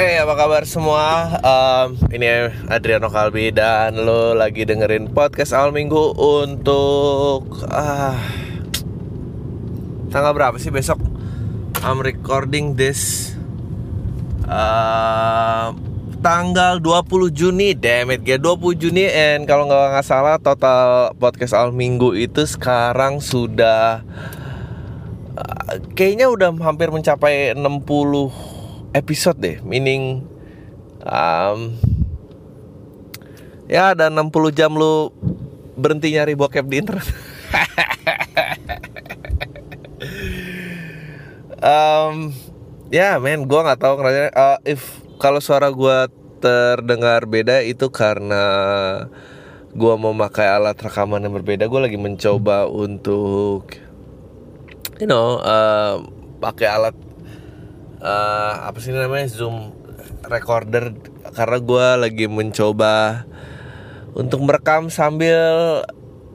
Eh apa kabar semua? Um, ini Adriano Kalbi dan lo lagi dengerin podcast awal minggu untuk ah tanggal berapa sih besok? I'm recording this uh, tanggal 20 Juni, damn it, 20 Juni and kalau nggak nggak salah total podcast awal minggu itu sekarang sudah uh, kayaknya udah hampir mencapai 60 episode deh meaning um, ya ada 60 jam lu berhenti nyari bokep di internet. Um, ya yeah, men gue tahu ngerasa uh, if kalau suara gue terdengar beda itu karena gue mau pakai alat rekaman yang berbeda. Gue lagi mencoba untuk you know uh, pakai alat uh, apa sih namanya zoom recorder karena gue lagi mencoba untuk merekam sambil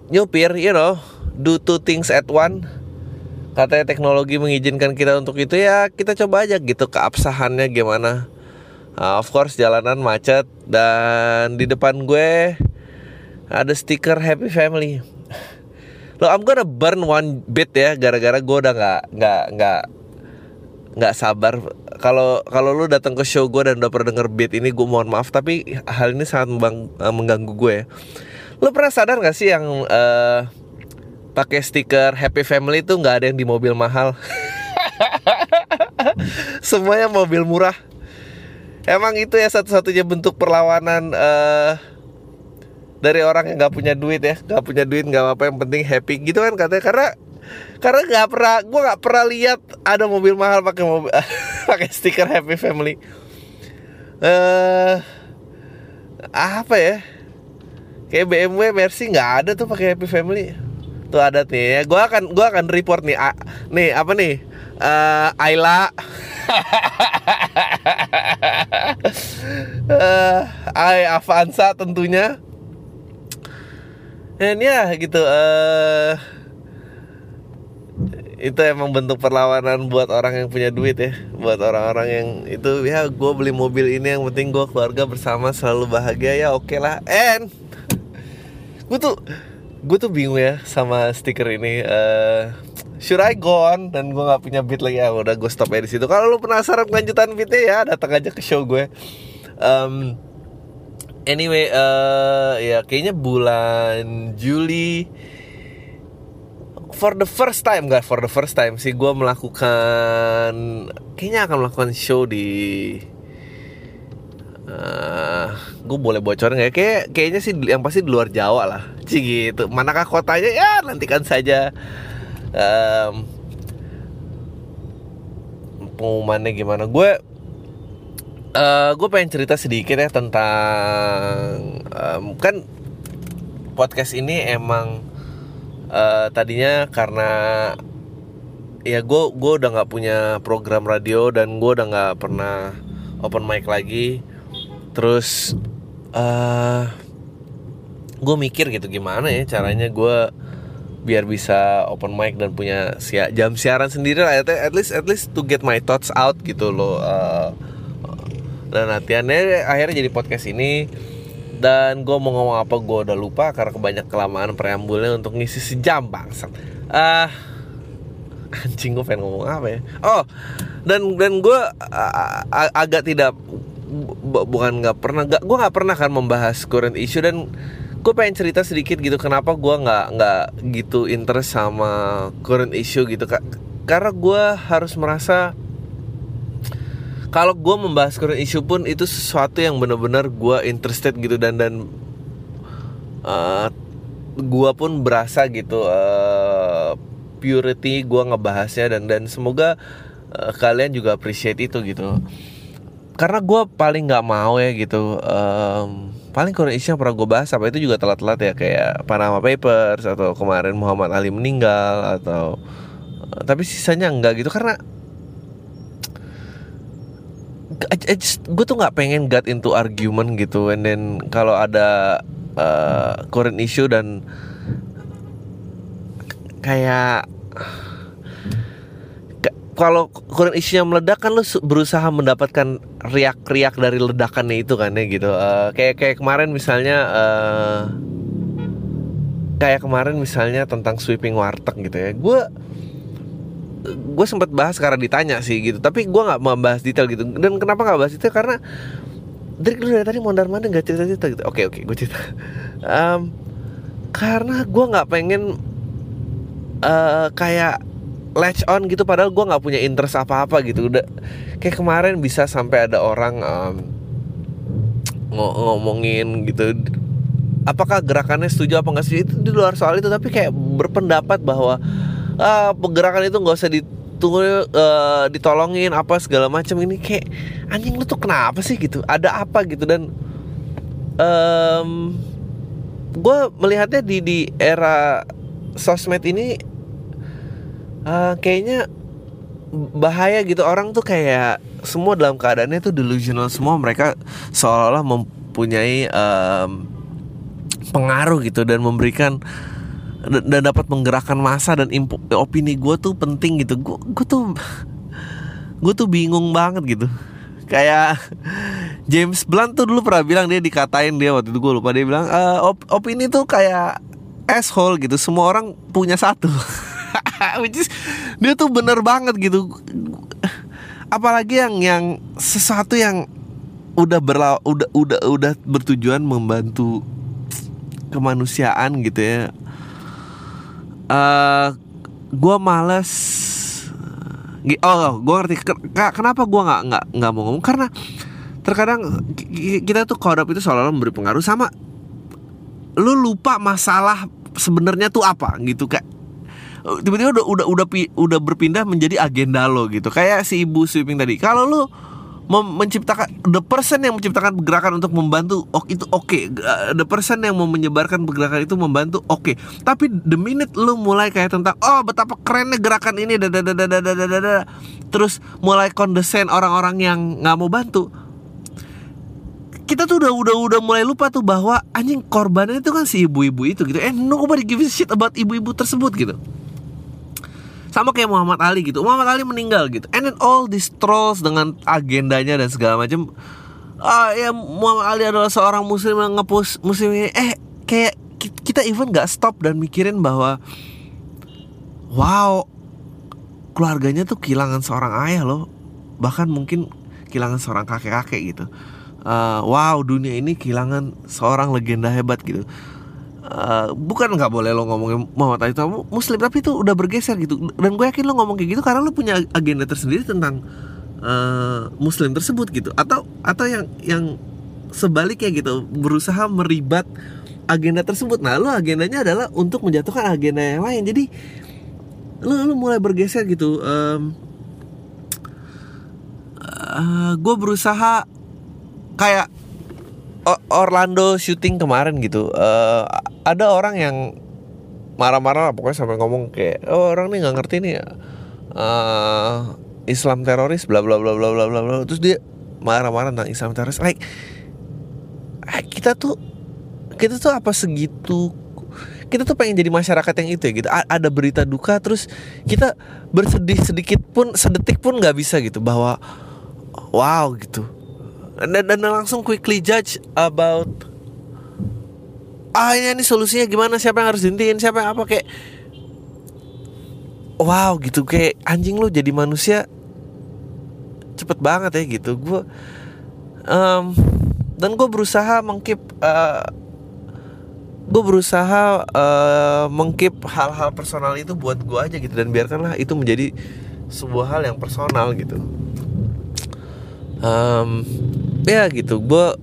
nyupir, you know, do two things at one. Katanya teknologi mengizinkan kita untuk itu ya kita coba aja gitu keabsahannya gimana. Uh, of course jalanan macet dan di depan gue ada stiker Happy Family. Lo I'm gonna burn one bit ya gara-gara gue udah nggak nggak nggak nggak sabar. Kalau kalau lu datang ke show gue dan udah pernah denger beat ini gue mohon maaf tapi hal ini sangat membang, uh, mengganggu gue ya. lu pernah sadar gak sih yang uh, pakai stiker happy family itu nggak ada yang di mobil mahal? Semuanya mobil murah. Emang itu ya satu-satunya bentuk perlawanan uh, dari orang yang nggak punya duit ya. Nggak punya duit nggak apa yang penting happy. Gitu kan katanya karena karena nggak pernah gue nggak pernah lihat ada mobil mahal pakai mobil pakai stiker Happy Family. Eh uh, apa ya? Kayak BMW Mercy nggak ada tuh pakai Happy Family. Tuh ada nih ya. Gue akan gue akan report nih A, nih apa nih? Uh, Ayla. Uh, Ay Avanza tentunya. Dan ya gitu. Uh, itu emang bentuk perlawanan buat orang yang punya duit ya. Buat orang-orang yang itu ya gue beli mobil ini yang penting gue keluarga bersama selalu bahagia ya oke okay lah. And gue tuh gue tuh bingung ya sama stiker ini uh, should I go on? Dan gue nggak punya beat lagi. Ya udah gue stop ya di situ. Kalau lu penasaran kelanjutan beatnya ya datang aja ke show gue. Um, anyway uh, ya kayaknya bulan Juli for the first time gak for the first time sih gue melakukan kayaknya akan melakukan show di uh, gue boleh bocor nggak ya? kayak kayaknya sih yang pasti di luar Jawa lah. Sih gitu. Manakah kotanya? Ya nantikan saja. Um, pengumumannya gimana? Gue uh, gue pengen cerita sedikit ya tentang um, kan podcast ini emang uh, tadinya karena ya gue gue udah nggak punya program radio dan gue udah nggak pernah open mic lagi. Terus uh, eh, gue mikir gitu gimana ya caranya gue biar bisa open mic dan punya sia jam siaran sendiri lah. At least at least to get my thoughts out gitu loh uh, dan latihannya akhirnya jadi podcast ini dan gue mau ngomong apa gue udah lupa karena kebanyak kelamaan preambulnya untuk ngisi sejam bangsat. Ah uh, anjing gue pengen ngomong apa ya? Oh dan dan gue uh, agak tidak bukan nggak pernah gak, gue nggak pernah kan membahas current issue dan gue pengen cerita sedikit gitu kenapa gue nggak nggak gitu interest sama current issue gitu kak. Karena gue harus merasa kalau gue membahas current issue pun itu sesuatu yang benar-benar gue interested gitu dan dan uh, eh, gue pun berasa gitu uh, purity gue ngebahasnya dan dan semoga uh, kalian juga appreciate itu gitu. Karena gue paling nggak mau ya gitu um, paling current issue yang pernah gue bahas apa itu juga telat-telat ya kayak Panama Papers atau kemarin Muhammad Ali meninggal atau tapi sisanya enggak gitu. Karena gue tuh nggak pengen get into argument gitu. And then kalau ada uh, current issue dan kayak kalau kurang isunya meledak kan lu berusaha mendapatkan riak-riak dari ledakannya itu kan ya gitu. Uh, kayak kayak kemarin misalnya uh, kayak kemarin misalnya tentang sweeping warteg gitu ya. Gue gue sempat bahas karena ditanya sih gitu. Tapi gue nggak membahas detail gitu. Dan kenapa nggak bahas detail? Karena dari dulu dari tadi mondar mandir nggak cerita cerita gitu. Oke oke gue cerita. Um, karena gue nggak pengen uh, kayak latch on gitu. Padahal gue nggak punya interest apa apa gitu. Udah kayak kemarin bisa sampai ada orang um, ngomongin gitu apakah gerakannya setuju apa nggak setuju. Itu di luar soal itu. Tapi kayak berpendapat bahwa uh, pergerakan itu nggak usah ditunggu uh, ditolongin apa segala macam. Ini kayak anjing lu tuh kenapa sih? Gitu. Ada apa? Gitu. Dan um, gue melihatnya di di era sosmed ini uh, kayaknya bahaya gitu. Orang tuh kayak semua dalam keadaannya tuh delusional semua. Mereka seolah-olah mempunyai um, pengaruh gitu dan memberikan dan dapat menggerakkan masa dan impu, opini gue tuh penting gitu. Gue gue tuh gue tuh bingung banget gitu. Kayak James Blunt tuh dulu pernah bilang dia dikatain dia waktu itu gue lupa dia bilang e, op, opini tuh kayak asshole gitu. Semua orang punya satu. Which is dia tuh bener banget gitu. Apalagi yang yang sesuatu yang udah berla udah udah udah bertujuan membantu kemanusiaan gitu ya eh, gue males. Oh gue ngerti. Kenapa gue nggak nggak nggak mau ngomong? Karena terkadang kita tuh kodap itu seolah-olah memberi pengaruh sama lu lupa masalah sebenarnya tuh apa gitu kayak tiba-tiba udah udah udah udah berpindah menjadi agenda lo gitu. Kayak si ibu sweeping tadi. Kalau lo menciptakan the person yang menciptakan gerakan untuk membantu oh itu oke okay. the person yang mau menyebarkan gerakan itu membantu oke okay. tapi the minute lo mulai kayak tentang oh betapa kerennya gerakan ini dadadadadadadada terus mulai kondesen orang-orang yang nggak mau bantu kita tuh udah udah udah mulai lupa tuh bahwa anjing korbannya itu kan si ibu-ibu itu gitu eh nobody gives a shit about ibu-ibu tersebut gitu sama kayak Muhammad Ali gitu. Muhammad Ali meninggal gitu. And then all these trolls dengan agendanya dan segala macam ah ya Muhammad Ali adalah seorang muslim yang ngepush muslim ini. Eh kayak kita even gak stop dan mikirin bahwa wow keluarganya tuh kehilangan seorang ayah loh. Bahkan mungkin kehilangan seorang kakek-kakek gitu. Uh, wow dunia ini kehilangan seorang legenda hebat gitu Uh, bukan nggak boleh lo ngomongin Muhammad Ali itu Muslim tapi itu udah bergeser gitu. Dan gue yakin lo ngomong kayak gitu karena lo punya agenda tersendiri tentang uh, Muslim tersebut gitu. Atau atau yang yang sebaliknya gitu berusaha meribat agenda tersebut. Nah lo agendanya adalah untuk menjatuhkan agenda yang lain. Jadi lo lo mulai bergeser gitu um, uh, gue berusaha kayak Orlando syuting kemarin gitu uh, ada orang yang marah-marah pokoknya sampai ngomong kayak oh orang nih nggak ngerti nih uh, Islam teroris bla bla bla bla bla bla bla. Terus dia marah-marah tentang Islam teroris. Like eh, kita tuh kita tuh apa segitu kita tuh pengen jadi masyarakat yang itu ya gitu. Ada berita duka terus kita bersedih sedikit pun sedetik pun nggak bisa gitu. Bahwa wow gitu dan, dan langsung quickly judge about ah ini, ini solusinya gimana? Siapa yang harus dihentiin? Siapa yang apa? Kayak wow gitu. Kayak anjing lu jadi manusia cepet banget ya gitu. Gue um, dan gue berusaha mengkip uh, gue berusaha uh, mengkip hal-hal personal itu buat gue aja gitu. Dan biarkanlah itu menjadi sebuah hal yang personal gitu. Um, ya gitu gue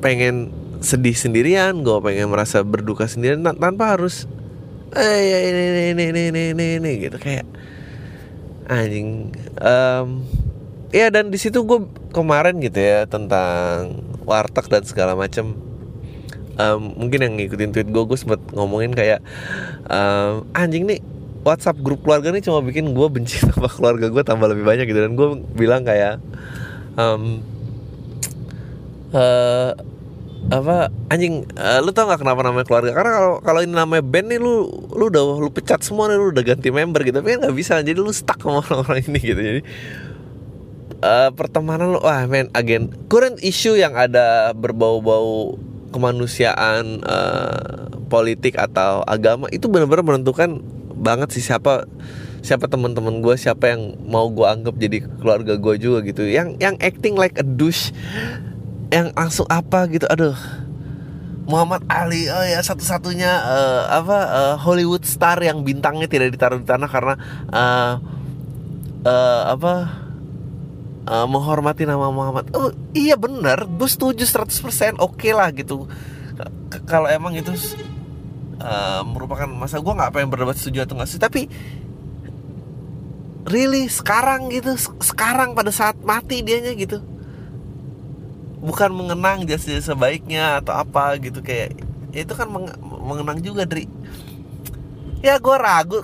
pengen sedih sendirian gue pengen merasa berduka sendirian tanpa harus eh ya ini ini ini ini ini ini, gitu. Kayak anjing um, ya dan di situ gue kemarin gitu ya tentang warteg dan segala macam um, mungkin yang ngikutin tweet gue gue sempet ngomongin kayak um, anjing nih WhatsApp grup keluarga nih cuma bikin gue benci sama keluarga gue tambah lebih banyak gitu. Dan gue bilang kayak um, uh, apa anjing uh, lu tau gak kenapa namanya keluarga? Karena kalau kalau ini namanya band nih lu lu udah lu pecat semua nih lu udah ganti member gitu. Tapi kan nggak bisa jadi lu stuck sama orang-orang ini gitu. Jadi uh, pertemanan lu wah men again current issue yang ada berbau-bau kemanusiaan uh, politik atau agama itu benar-benar menentukan banget sih siapa siapa teman-teman gue siapa yang mau gue anggap jadi keluarga gue juga gitu. Yang yang acting like a douche yang langsung apa gitu aduh. Muhammad Ali oh ya satu-satunya uh, apa uh, Hollywood star yang bintangnya tidak ditaruh di tanah karena uh, uh, apa uh, menghormati nama Muhammad. Oh iya benar gue setuju 100% oke okay lah gitu. Kalau emang itu uh, merupakan masa gue nggak pengen berdebat setuju atau nggak sih tapi really sekarang gitu sekarang pada saat mati dianya gitu bukan mengenang jasa sebaiknya atau apa gitu kayak ya itu kan mengenang juga dari ya gue ragu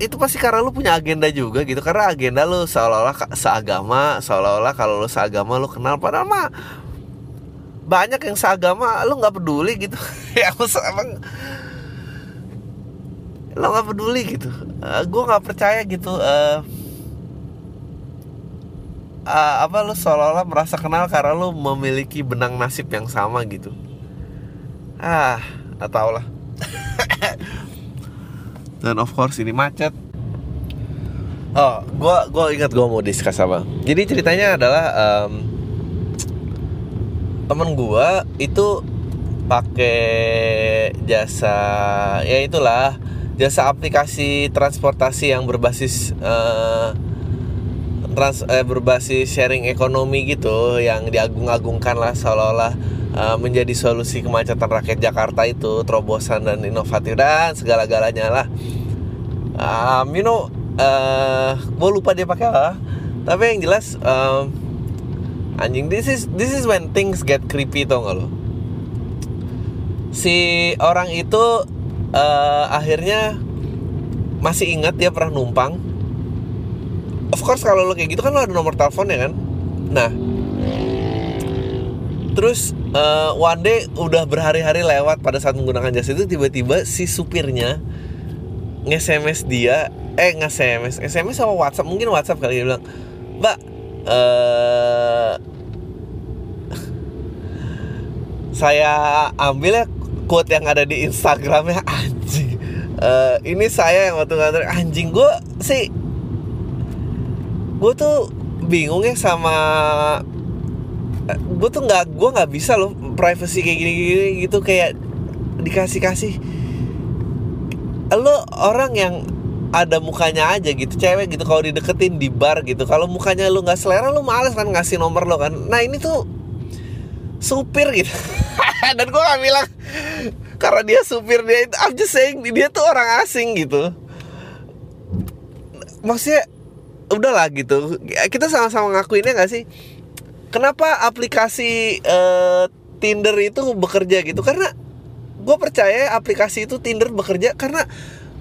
itu pasti karena lu punya agenda juga gitu karena agenda lu seolah-olah seagama seolah-olah kalau lu seagama lu kenal padahal mah banyak yang seagama lu nggak peduli gitu. Ya emang lo nggak peduli gitu. Uh, eh, gue nggak percaya gitu uh, uh, apa lu seolah-olah merasa kenal karena lu memiliki benang nasib yang sama gitu. Ah nggak tau lah. Dan of course ini macet. Oh gue gue ingat gue mau diskus apa. Jadi ceritanya adalah um, temen gue itu pakai jasa ya itulah jasa aplikasi transportasi yang berbasis uh, trans eh, berbasis sharing ekonomi gitu yang diagung-agungkan lah seolah-olah uh, menjadi solusi kemacetan rakyat Jakarta itu terobosan dan inovatif dan segala-galanya lah. Um, you know uh, gue lupa dia pakai apa tapi yang jelas um, anjing this is this is when things get creepy tau gak si orang itu uh, akhirnya masih ingat dia pernah numpang of course kalau lo kayak gitu kan lo ada nomor teleponnya kan? Nah terus uh, one day udah berhari-hari lewat pada saat menggunakan jasa itu tiba-tiba si supirnya nge-SMS dia eh nge-SMS SMS sama WhatsApp mungkin WhatsApp kali dia bilang mbak uh, saya ambil ya quote yang ada di Instagramnya anjing. Uh, ini saya yang waktu nganter anjing gue sih gue tuh bingung ya sama gue tuh nggak gue nggak bisa loh privacy kayak gini, gini gitu. Kayak dikasih kasih lo orang yang ada mukanya aja gitu cewek gitu kalau dideketin di bar gitu kalau mukanya lo nggak selera lo males kan ngasih nomor lo kan. Nah ini tuh supir gitu. Dan gue gak bilang karena dia supir dia I'm just saying dia tuh orang asing gitu. Maksudnya udahlah gitu. Kita sama-sama ngakuinnya nggak sih? Kenapa aplikasi uh, Tinder itu bekerja gitu? Karena gue percaya aplikasi itu Tinder bekerja karena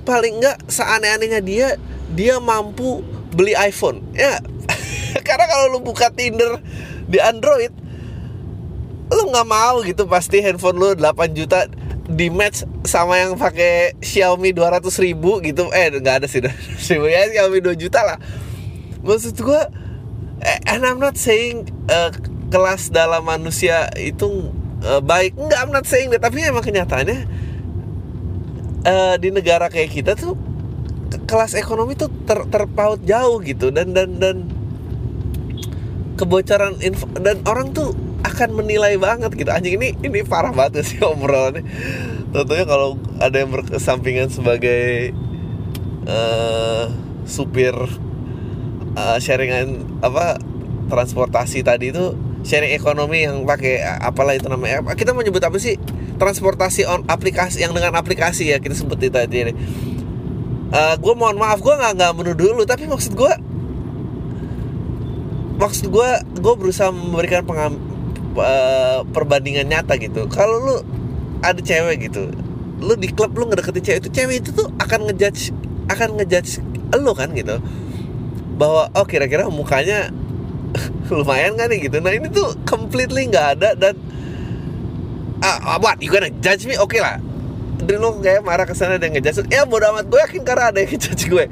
paling nggak seaneh-anehnya dia dia mampu beli iPhone ya karena kalau lu buka Tinder di Android lu nggak mau gitu pasti handphone lu 8 juta di match sama yang pakai Xiaomi 200 ribu gitu. Eh nggak ada sih ribu. Ya Xiaomi 2 juta lah maksud gue eh, and I'm not saying uh, kelas dalam manusia itu uh, baik. Enggak I'm not saying that. Tapi emang kenyataannya uh, di negara kayak kita tuh kelas ekonomi tuh ter, terpaut jauh gitu. Dan dan dan kebocoran info dan orang tuh akan menilai banget gitu. Anjing ini ini parah banget sih obrolannya. Tentunya kalau ada yang berkesampingan sebagai uh, supir uh, sharingan apa transportasi tadi itu sharing ekonomi yang pakai apalah itu namanya. Kita menyebut apa sih? Transportasi on aplikasi yang dengan aplikasi ya kita sebut itu tadi uh, gue mohon maaf gue nggak nggak menuduh dulu tapi maksud gue maksud gue gue berusaha memberikan pengam, uh, perbandingan nyata gitu. Kalau lu ada cewek gitu lu di klub lu ngedeketin cewek itu cewek itu tuh akan ngejudge akan ngejudge lu kan gitu bahwa oh kira-kira mukanya lumayan kan nih gitu. Nah ini tuh completely nggak ada dan ah, what you gonna judge me? Oke okay lah dulu kayak marah ke sana dan ngejudge. Ya bodo amat. Gue yakin karena ada yang ngejudge gue.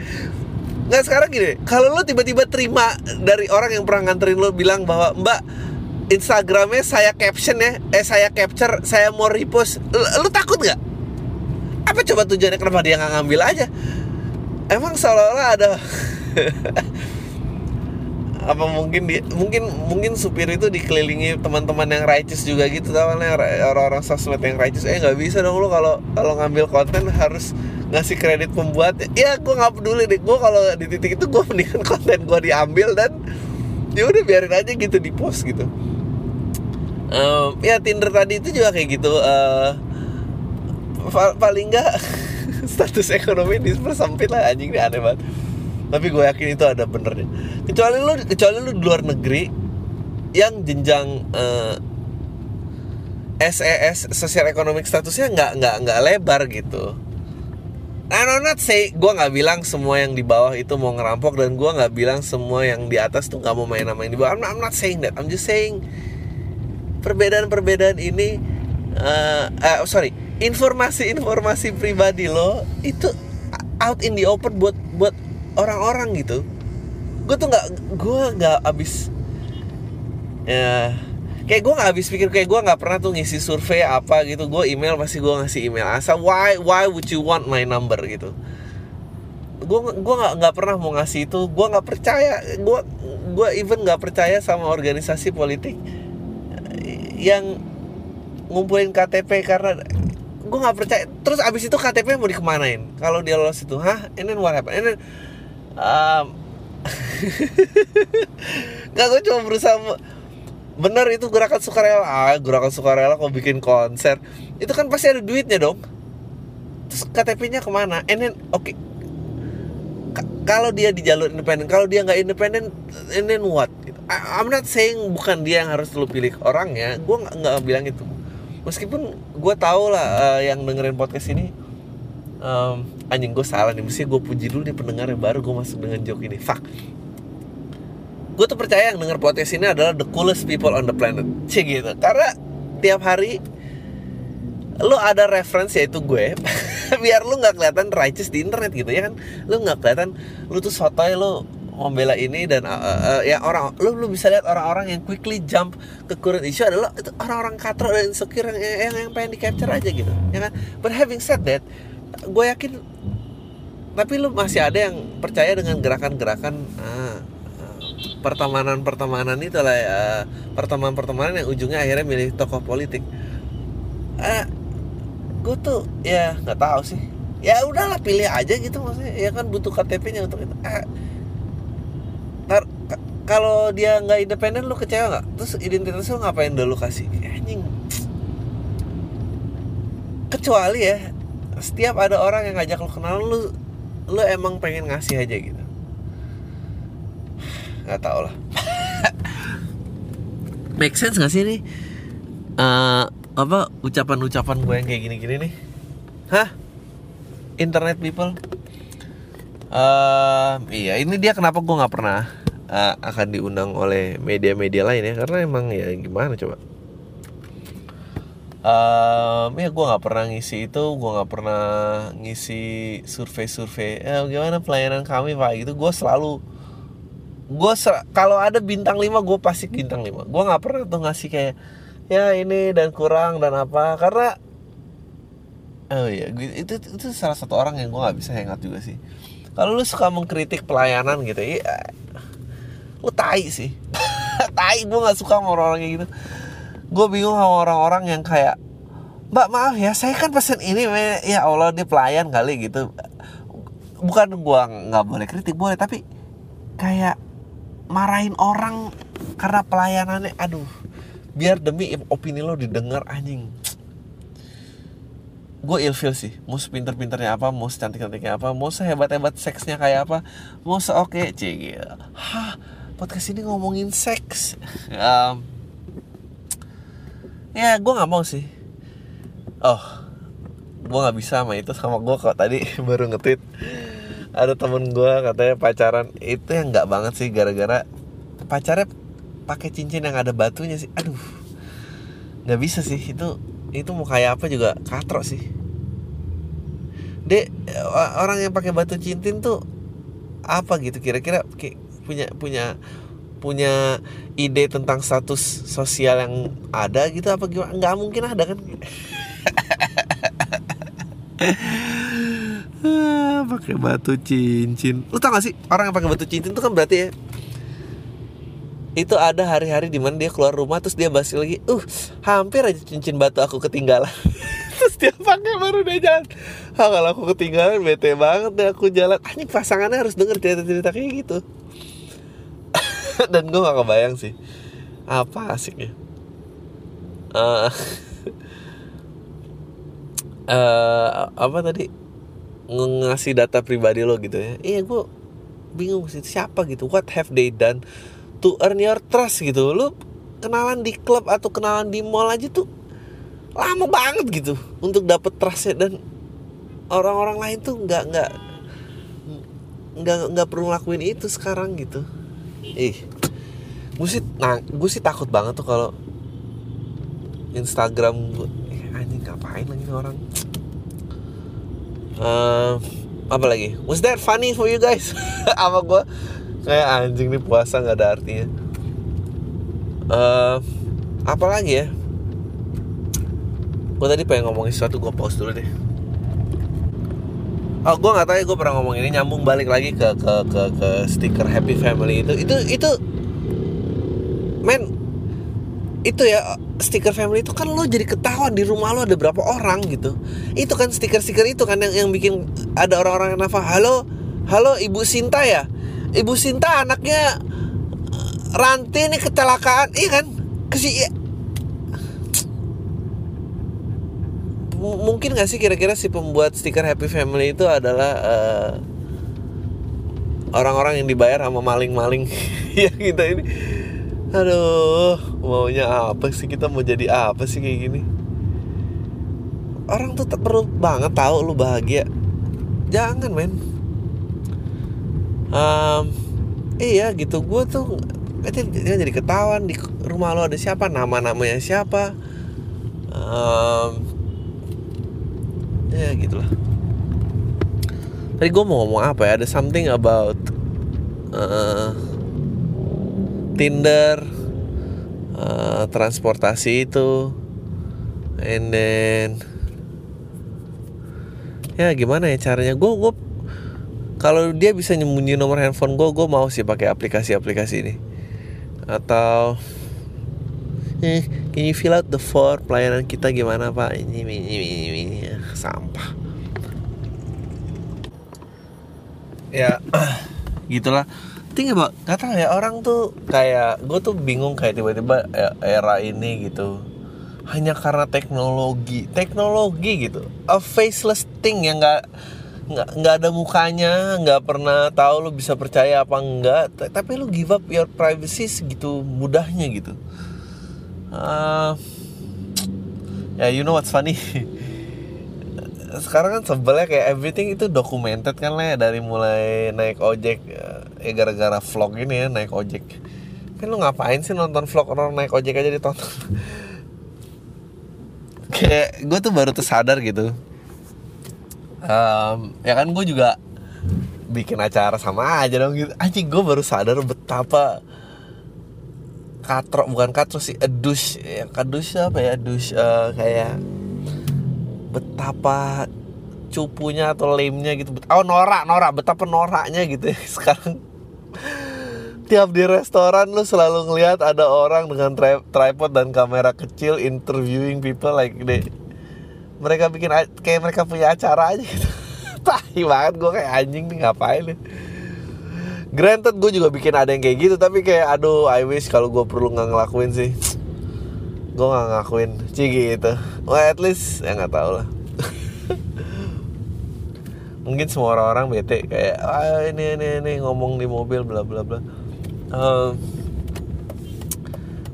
Nggak sekarang gini kalau lo tiba-tiba terima dari orang yang pernah nganterin lo bilang bahwa mbak Instagramnya saya caption ya eh saya capture saya mau repost. Lo, takut nggak? Apa coba tujuannya kenapa dia nggak ngambil aja? Emang seolah-olah ada apa mungkin dia mungkin mungkin supir itu dikelilingi teman-teman yang righteous juga gitu tahunya orang-orang sosmed yang righteous. Eh nggak bisa dong lo kalau kalau ngambil konten harus ngasih kredit pembuat. Ya gue nggak peduli deh. Gue kalau di titik itu gue mendingan konten gue diambil dan ya udah biarin aja gitu di post gitu. Um, ya Tinder tadi itu juga kayak gitu uh, paling nggak status ekonomi dipersempit lah anjing ini aneh banget tapi gue yakin itu ada benernya kecuali lu kecuali lu di luar negeri yang jenjang uh, eh, SES sosial ekonomi statusnya nggak nggak nggak lebar gitu I'm not say gue nggak bilang semua yang di bawah itu mau ngerampok dan gue nggak bilang semua yang di atas tuh nggak mau main yang di bawah. I'm not, I'm not saying that. I'm just saying perbedaan-perbedaan ini, uh, uh, sorry, informasi-informasi pribadi lo itu out in the open buat buat orang-orang gitu. Gue tuh nggak gue nggak abis ya kayak gue nggak habis pikir kayak gue nggak pernah tuh ngisi survei apa gitu. Gue email pasti gue ngasih email. Asal why why would you want my number gitu? Gue gue nggak nggak pernah mau ngasih itu. Gue nggak percaya gue gue even nggak percaya sama organisasi politik yang ngumpulin KTP karena gue nggak percaya. Terus abis itu KTP mau dikemanain? Kalau dia lolos itu hah? Ini what happened? Ini um, nggak gue cuma berusaha bener itu gerakan sukarela. Ah, gerakan sukarela kok bikin konser. Itu kan pasti ada duitnya dong. Terus KTP-nya ke mana? And then oke. Okay. kalau dia di jalur independen kalau dia nggak independen and then what? Gitu. I'm not saying bukan dia yang harus lu pilih orang ya gue nggak bilang itu. Meskipun gue tau lah uh, yang dengerin podcast ini um, anjing gue salah nih. Mesti gue puji dulu nih pendengar yang baru gue masuk dengan joke ini. Fuck. Gue tuh percaya yang denger podcast ini adalah the coolest people on the planet. Cik gitu. Karena tiap hari lo ada reference yaitu gue biar lo nggak kelihatan righteous di internet gitu ya kan? Lo nggak kelihatan lo tuh sotoy lo membela ini dan uh, uh, ya orang lo lo bisa lihat orang-orang yang quickly jump ke current issue adalah itu orang-orang katro dan insecure yang, yang yang pengen di capture aja gitu ya kan? But having said that gue yakin tapi lu masih ada yang percaya dengan gerakan-gerakan ah, pertemanan-pertemanan itu lah ya, pertemanan-pertemanan yang ujungnya akhirnya milih tokoh politik. Ah, gue tuh ya nggak tahu sih. Ya udahlah pilih aja gitu maksudnya. Ya kan butuh KTP-nya untuk itu. Ah, kalau dia nggak independen lu kecewa nggak? Terus identitas lu ngapain dulu kasih? Anjing. Kecuali ya setiap ada orang yang ngajak lo kenal lu lu emang pengen ngasih aja gitu? Nggak tau lah. Make sense gak sih nih uh, apa ucapan-ucapan gue yang kayak gini-gini nih? Hah? Internet people? Uh, iya ini dia kenapa gue nggak pernah uh, akan diundang oleh media-media lain ya? Karena emang ya gimana coba um, ya gue nggak pernah ngisi itu gue nggak pernah ngisi survei-survei eh, gimana pelayanan kami pak? Gitu gue selalu gue kalau ada bintang 5 gue pasti bintang 5 gue nggak pernah tuh ngasih kayak ya ini dan kurang dan apa. Karena oh iya itu itu salah satu orang yang gue nggak bisa hangat juga sih. Kalau lu suka mengkritik pelayanan gitu ya lu tai sih. Tai gue nggak suka sama orang-orang kayak gitu gue bingung sama orang-orang yang kayak mbak maaf ya saya kan pesen ini ya Allah dia pelayan kali gitu. Bukan gue nggak boleh kritik boleh tapi kayak marahin orang karena pelayanannya. Aduh biar demi opini lo didengar anjing. Gue ilfil sih mau sepinter-pinternya apa mau secantik-cantiknya apa mau sehebat-hebat seksnya kayak apa mau seoke cg hah podcast ini ngomongin seks? Um, ya gue nggak mau sih. Oh gue nggak bisa sama itu sama gue kok. Tadi baru ngetit ada temen gue katanya pacaran. Itu yang nggak banget sih gara-gara pacarnya pakai cincin yang ada batunya sih. Aduh. Nggak bisa sih. Itu itu mau kayak apa juga katrok sih. Dek orang yang pakai batu cincin tuh apa gitu? Kira-kira punya punya punya ide tentang status sosial yang ada gitu apa gimana? Nggak mungkin ada kan? Pakai batu cincin. Lu tau gak sih orang yang pakai batu cincin itu kan berarti ya itu ada hari-hari di mana dia keluar rumah terus dia basi lagi uh hampir aja cincin batu aku ketinggalan. Terus dia pakai baru dia jalan. Ah, kalau aku ketinggalan bete banget deh aku jalan. Ah, ini pasangannya harus denger cerita-cerita kayak gitu dan gue gak kebayang sih. Apa asiknya? Uh, uh, apa tadi? Ngasih data pribadi lo gitu ya. Iya gue bingung sih siapa gitu? What have they done to earn your trust gitu? Lu kenalan di klub atau kenalan di mall aja tuh lama banget gitu untuk dapet trustnya. Dan orang-orang lain tuh nggak nggak nggak nggak perlu lakuin itu sekarang gitu ih. Gue sih nah gue sih takut banget tuh kalau Instagram gue eh, anjing ngapain lagi nih orang? Uh, apa lagi? Was that funny for you guys? Apa gue kayak anjing nih puasa nggak ada artinya. Uh, apa lagi ya? Gue tadi pengen ngomongin sesuatu gue pause dulu deh Oh, gue nggak tahu ya gue pernah ngomong ini nyambung balik lagi ke ke ke ke stiker Happy Family itu. Itu itu men itu ya stiker family itu kan lo jadi ketahuan di rumah lo ada berapa orang gitu. Itu kan stiker-stiker itu kan yang yang bikin ada orang-orang yang nafas halo halo ibu Sinta ya? Ibu Sinta anaknya eh, Ranti ini kecelakaan. Iya kan? Kesi mungkin gak sih kira-kira si pembuat stiker Happy Family itu adalah uh, orang-orang yang dibayar sama maling-maling ya kita ini? Aduh maunya apa sih kita? Mau jadi apa sih kayak gini? Orang tuh perlu banget tahu lu bahagia. Jangan men. Um, iya gitu. Gue tuh itu jadi ketahuan di rumah lo ada siapa nama namanya siapa. Um, ya gitulah tadi gue mau ngomong apa ya? Ada something about uh, Tinder uh, transportasi itu and then ya gimana ya caranya? Gue gue kalau dia bisa nyembunyi nomor handphone gue gue mau sih pakai aplikasi-aplikasi ini. Atau eh can you fill out the form? Pelayanan kita gimana pak? Ini ini ini, sampah. Ya gitulah. Tinggal about gak tahu ya orang tuh kayak gue tuh bingung kayak tiba-tiba ya, era ini gitu. Hanya karena teknologi teknologi gitu. A faceless thing yang gak nggak nggak ada mukanya nggak pernah tahu lu bisa percaya apa enggak. Tapi lu give up your privacy segitu mudahnya gitu. Uh, ya you know what's funny sekarang kan sebelnya kayak everything itu documented kan lah dari mulai naik ojek ya gara-gara vlog ini ya naik ojek. Kan lu ngapain sih nonton vlog orang naik ojek aja ditonton kayak gue tuh baru tersadar gitu. Um, ya kan gue juga bikin acara sama aja dong gitu. Anjing gue baru sadar betapa katro bukan katro sih edus ya kadus apa ya? Edus uh, kayak betapa cupunya atau lemnya gitu. Oh norak norak. Betapa noraknya gitu ya sekarang. Tiap di restoran lu selalu ngelihat ada orang dengan tri tripod dan kamera kecil interviewing people like deh mereka bikin kayak mereka punya acara aja gitu. Tahi banget gue kayak anjing nih ngapain nih granted gue juga bikin ada yang kayak gitu tapi kayak aduh I wish kalau gue perlu nggak ngelakuin sih gue nggak ngakuin. Sih gitu well at least ya nggak tau lah. Mungkin semua orang-orang bete kayak ah, ini ini ini ngomong di mobil bla bla bla. Um,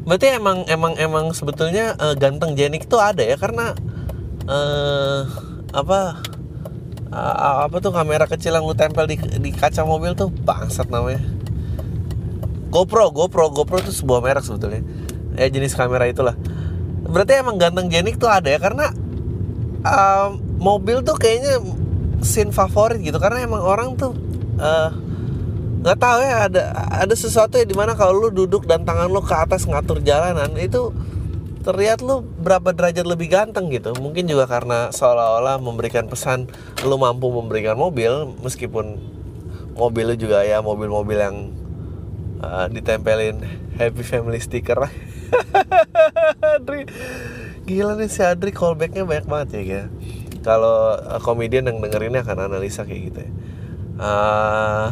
berarti emang emang emang sebetulnya uh, ganteng jenik itu ada ya? Karena uh, apa uh, apa tuh kamera kecil yang lu tempel di, di kaca mobil tuh bangsat namanya. GoPro GoPro GoPro itu sebuah merek sebetulnya. Ya jenis kamera itulah berarti emang ganteng jenik tuh ada ya karena um, mobil tuh kayaknya scene favorit gitu. Karena emang orang tuh uh, nggak tahu ya ada ada sesuatu ya di mana kalau lu duduk dan tangan lu ke atas ngatur jalanan itu terlihat lu berapa derajat lebih ganteng gitu. Mungkin juga karena seolah-olah memberikan pesan lu mampu memberikan mobil meskipun mobil lu juga ya mobil-mobil yang uh, ditempelin happy family sticker Adri. Gila nih si Adri callbacknya banyak banget ya ya kalau uh, komedian yang dengerinnya akan analisa kayak gitu ya. Uh,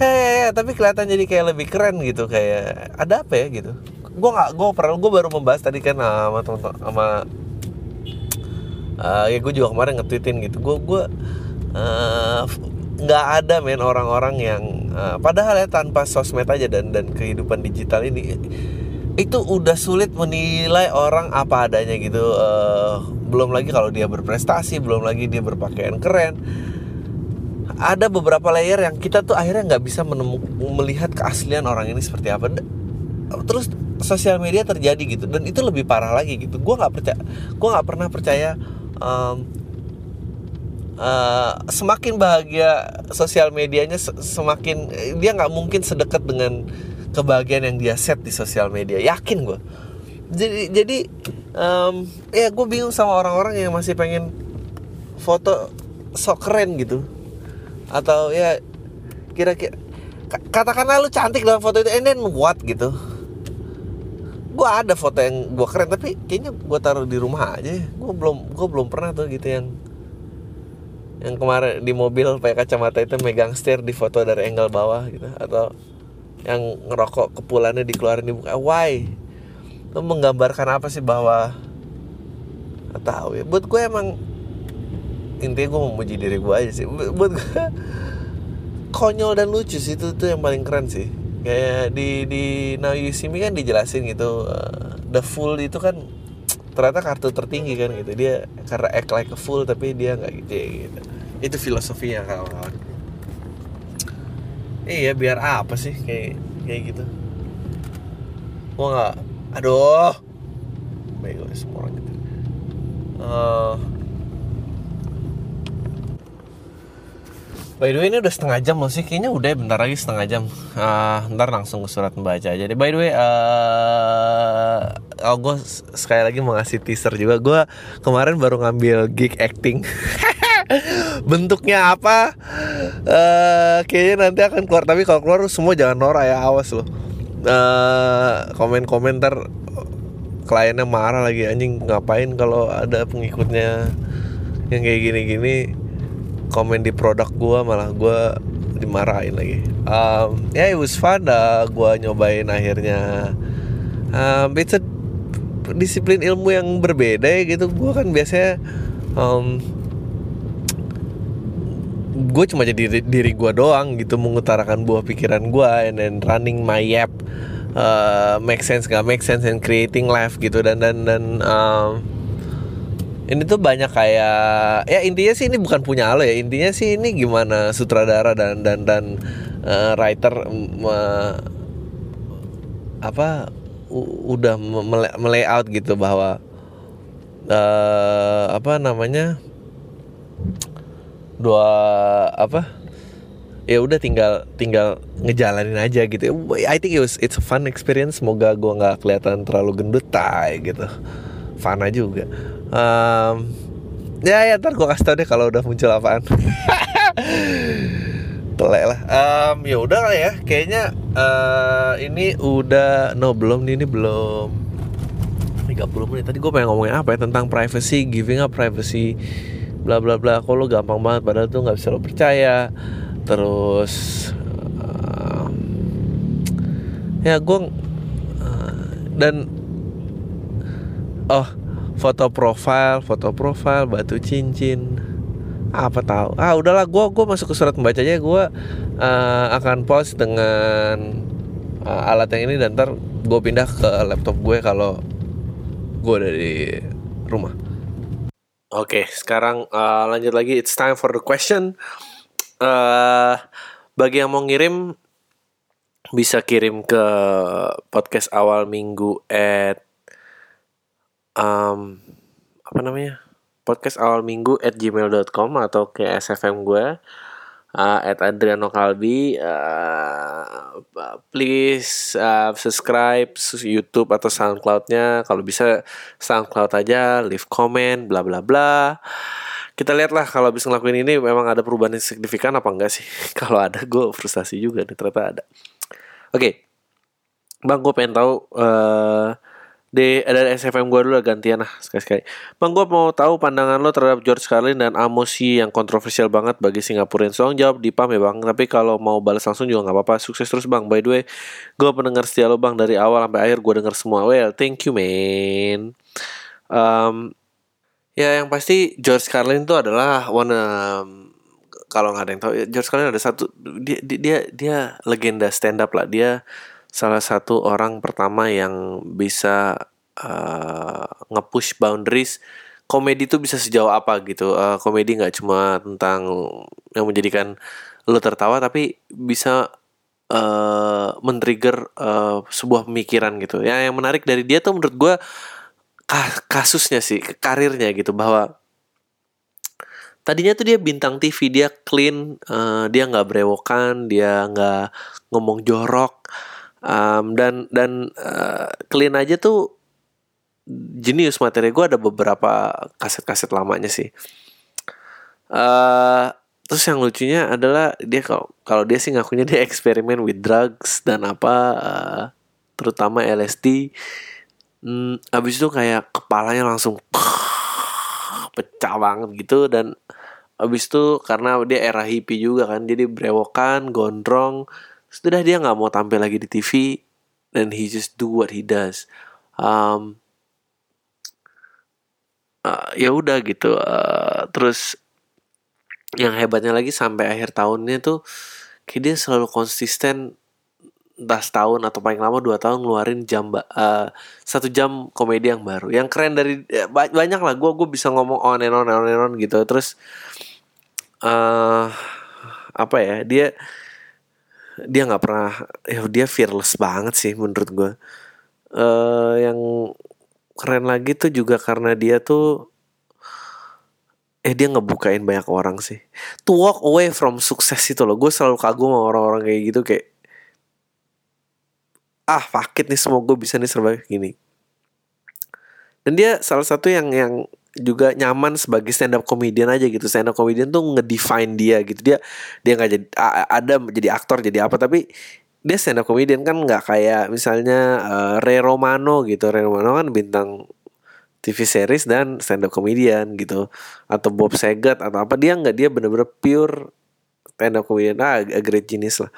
ya, ya, ya tapi kelihatan jadi kayak lebih keren gitu kayak ada apa ya gitu. Gue nggak gue pernah gue baru membahas tadi kan sama teman sama uh, ya gue juga kemarin nge-tweetin gitu. Gue gue uh, nggak ada men orang-orang yang uh, padahal ya tanpa sosmed aja dan dan kehidupan digital ini itu udah sulit menilai orang apa adanya gitu uh, belum lagi kalau dia berprestasi belum lagi dia berpakaian keren. Ada beberapa layer yang kita tuh akhirnya nggak bisa melihat keaslian orang ini seperti apa. Terus sosial media terjadi gitu dan itu lebih parah lagi gitu. Gue nggak percaya gue nggak pernah percaya um, uh, semakin bahagia sosial medianya semakin dia nggak mungkin sedekat dengan kebahagiaan yang dia set di sosial media. Yakin gue jadi jadi um, ya gue bingung sama orang-orang yang masih pengen foto sok keren gitu. Atau ya kira-kira katakanlah lu cantik dalam foto itu and then what gitu. Gue ada foto yang gue keren tapi kayaknya gue taruh di rumah aja. Gue belum gue belum pernah tuh gitu yang yang kemarin di mobil pakai kacamata itu megang setir di foto dari angle bawah gitu atau yang ngerokok kepulannya dikeluarin di muka. Why? Itu menggambarkan apa sih bahwa Gak tahu ya. Buat gue emang intinya gue memuji diri gue aja sih. Buat gue konyol dan lucu sih itu tuh yang paling keren sih. Kayak di di Now You See Me kan dijelasin gitu uh, the fool itu kan ternyata kartu tertinggi kan gitu. Dia karena act like a fool tapi dia nggak gitu ya gitu. Itu filosofinya kawan-kawan iya biar apa sih kayak kayak gitu? Gua nggak aduh. Baik semua orang gitu. Uh, By the way ini udah setengah jam loh sih. Kayaknya udah bentar lagi setengah jam. Uh, Ntar langsung ke surat membaca aja deh. By the way uh, oh, Gue sekali lagi mau ngasih teaser juga. Gue kemarin baru ngambil gig acting Bentuknya apa? Uh, Kayaknya nanti akan keluar. Tapi kalau keluar semua jangan norak ya Awas loh. Uh, Komen-komentar Kliennya marah lagi Anjing ngapain kalau ada pengikutnya Yang kayak gini-gini? Komen di produk gue malah gue dimarahin lagi. Um, ya yeah, it was fun dah gue nyobain akhirnya. Um, it's disiplin ilmu yang berbeda ya gitu. Gue kan biasanya um, gue cuma jadi diri gue doang gitu mengutarakan buah pikiran gue and then running my app uh, make sense gak make sense and creating life gitu. Dan dan dan um, ini tuh banyak kayak ya intinya sih ini bukan punya lo ya intinya sih ini gimana sutradara dan dan dan uh, writer uh, apa udah melayout gitu bahwa uh, apa namanya dua apa? Ya udah tinggal tinggal ngejalanin aja gitu. I think it was it's a fun experience. Semoga gue nggak kelihatan terlalu gendut tay gitu. Fun aja juga. Um, ya ya ntar gue kasih tau deh kalau udah muncul apaan. Telek lah. Um, ya udah lah ya. Kayaknya uh, ini udah no belum nih ini belum 30 menit. Tadi gue pengen ngomongin apa ya? Tentang privacy giving up privacy bla bla bla. Kok lo gampang banget? Padahal tuh nggak bisa lo percaya. Terus uh, ya gue uh, dan oh foto profile foto profile batu cincin. Apa tahu? Ah udahlah gue gue masuk ke surat pembacanya. Gue uh, akan post dengan uh, alat yang ini dan ntar gue pindah ke laptop gue kalau gue ada di rumah oke okay, sekarang uh, lanjut lagi. It's time for the question. Uh, bagi yang mau ngirim bisa kirim ke podcast awal minggu at um, apa namanya? Podcast awal minggu at gmail.com atau ke sfm gue uh, at Adriano Kalbi uh, please uh, subscribe YouTube atau SoundCloudnya. Kalau bisa SoundCloud aja leave comment bla bla bla. Kita lihatlah kalau bisa ngelakuin ini memang ada perubahan yang signifikan apa enggak sih? Kalau ada gue frustasi juga nih ternyata ada. Oke. Okay. bang gue pengen tahu uh, di ada SFM gue dulu gantian lah sekali-sekali. Bang gue mau tahu pandangan lo terhadap George Carlin dan Amosi yang kontroversial banget bagi Singapura. Soalnya jawab di PAM ya bang. Tapi kalau mau balas langsung juga nggak apa-apa. Sukses terus bang. By the way, gue pendengar setia lo bang dari awal sampai akhir gue denger semua. Well, thank you man. Um, ya yang pasti George Carlin itu adalah one um, kalau nggak ada yang tahu George Carlin ada satu dia dia dia legenda stand up lah dia salah satu orang pertama yang bisa uh, nge-push boundaries komedi itu bisa sejauh apa gitu. Uh, komedi nggak cuma tentang yang menjadikan lo tertawa tapi bisa uh, men-trigger uh, sebuah pemikiran gitu. Ya yang menarik dari dia tuh menurut gue kasusnya sih karirnya gitu bahwa tadinya tuh dia bintang TV dia clean uh, dia nggak berewokan dia nggak ngomong jorok um, dan dan uh, clean aja tuh jenius materi gue ada beberapa kaset-kaset lamanya sih. Uh, terus yang lucunya adalah dia kalau kalau dia sih ngakunya dia eksperimen with drugs dan apa uh, terutama LSD hmm, abis itu kayak kepalanya langsung pecah banget gitu. Dan abis itu karena dia era hippie juga kan jadi brewokan gondrong sudah dia nggak mau tampil lagi di TV dan he just do what he does. Um, uh, ya udah gitu uh, terus yang hebatnya lagi sampai akhir tahunnya tuh kayak dia selalu konsisten entah setahun atau paling lama dua tahun ngeluarin jam uh, satu jam komedi yang baru. Yang keren dari ya, banyak lah gue gue bisa ngomong on and on on and on gitu. Terus uh, apa ya dia dia nggak pernah ya dia fearless banget sih menurut gue uh, yang keren lagi tuh juga karena dia tuh eh dia ngebukain banyak orang sih. To walk away from sukses itu loh gue selalu kagum sama orang-orang kayak gitu kayak ah fakit nih semua gue bisa nih serba gini. Dan dia salah satu yang yang juga nyaman sebagai stand up comedian aja gitu. Stand up comedian tuh ngedefine dia gitu. Dia dia nggak jadi ada jadi aktor jadi apa. Tapi dia stand up comedian kan nggak kayak misalnya uh, Ray Romano gitu. Ray Romano kan bintang TV series dan stand up comedian gitu. Atau Bob Saget atau apa. Dia nggak dia bener-bener pure stand up comedian. Ah a great genius lah.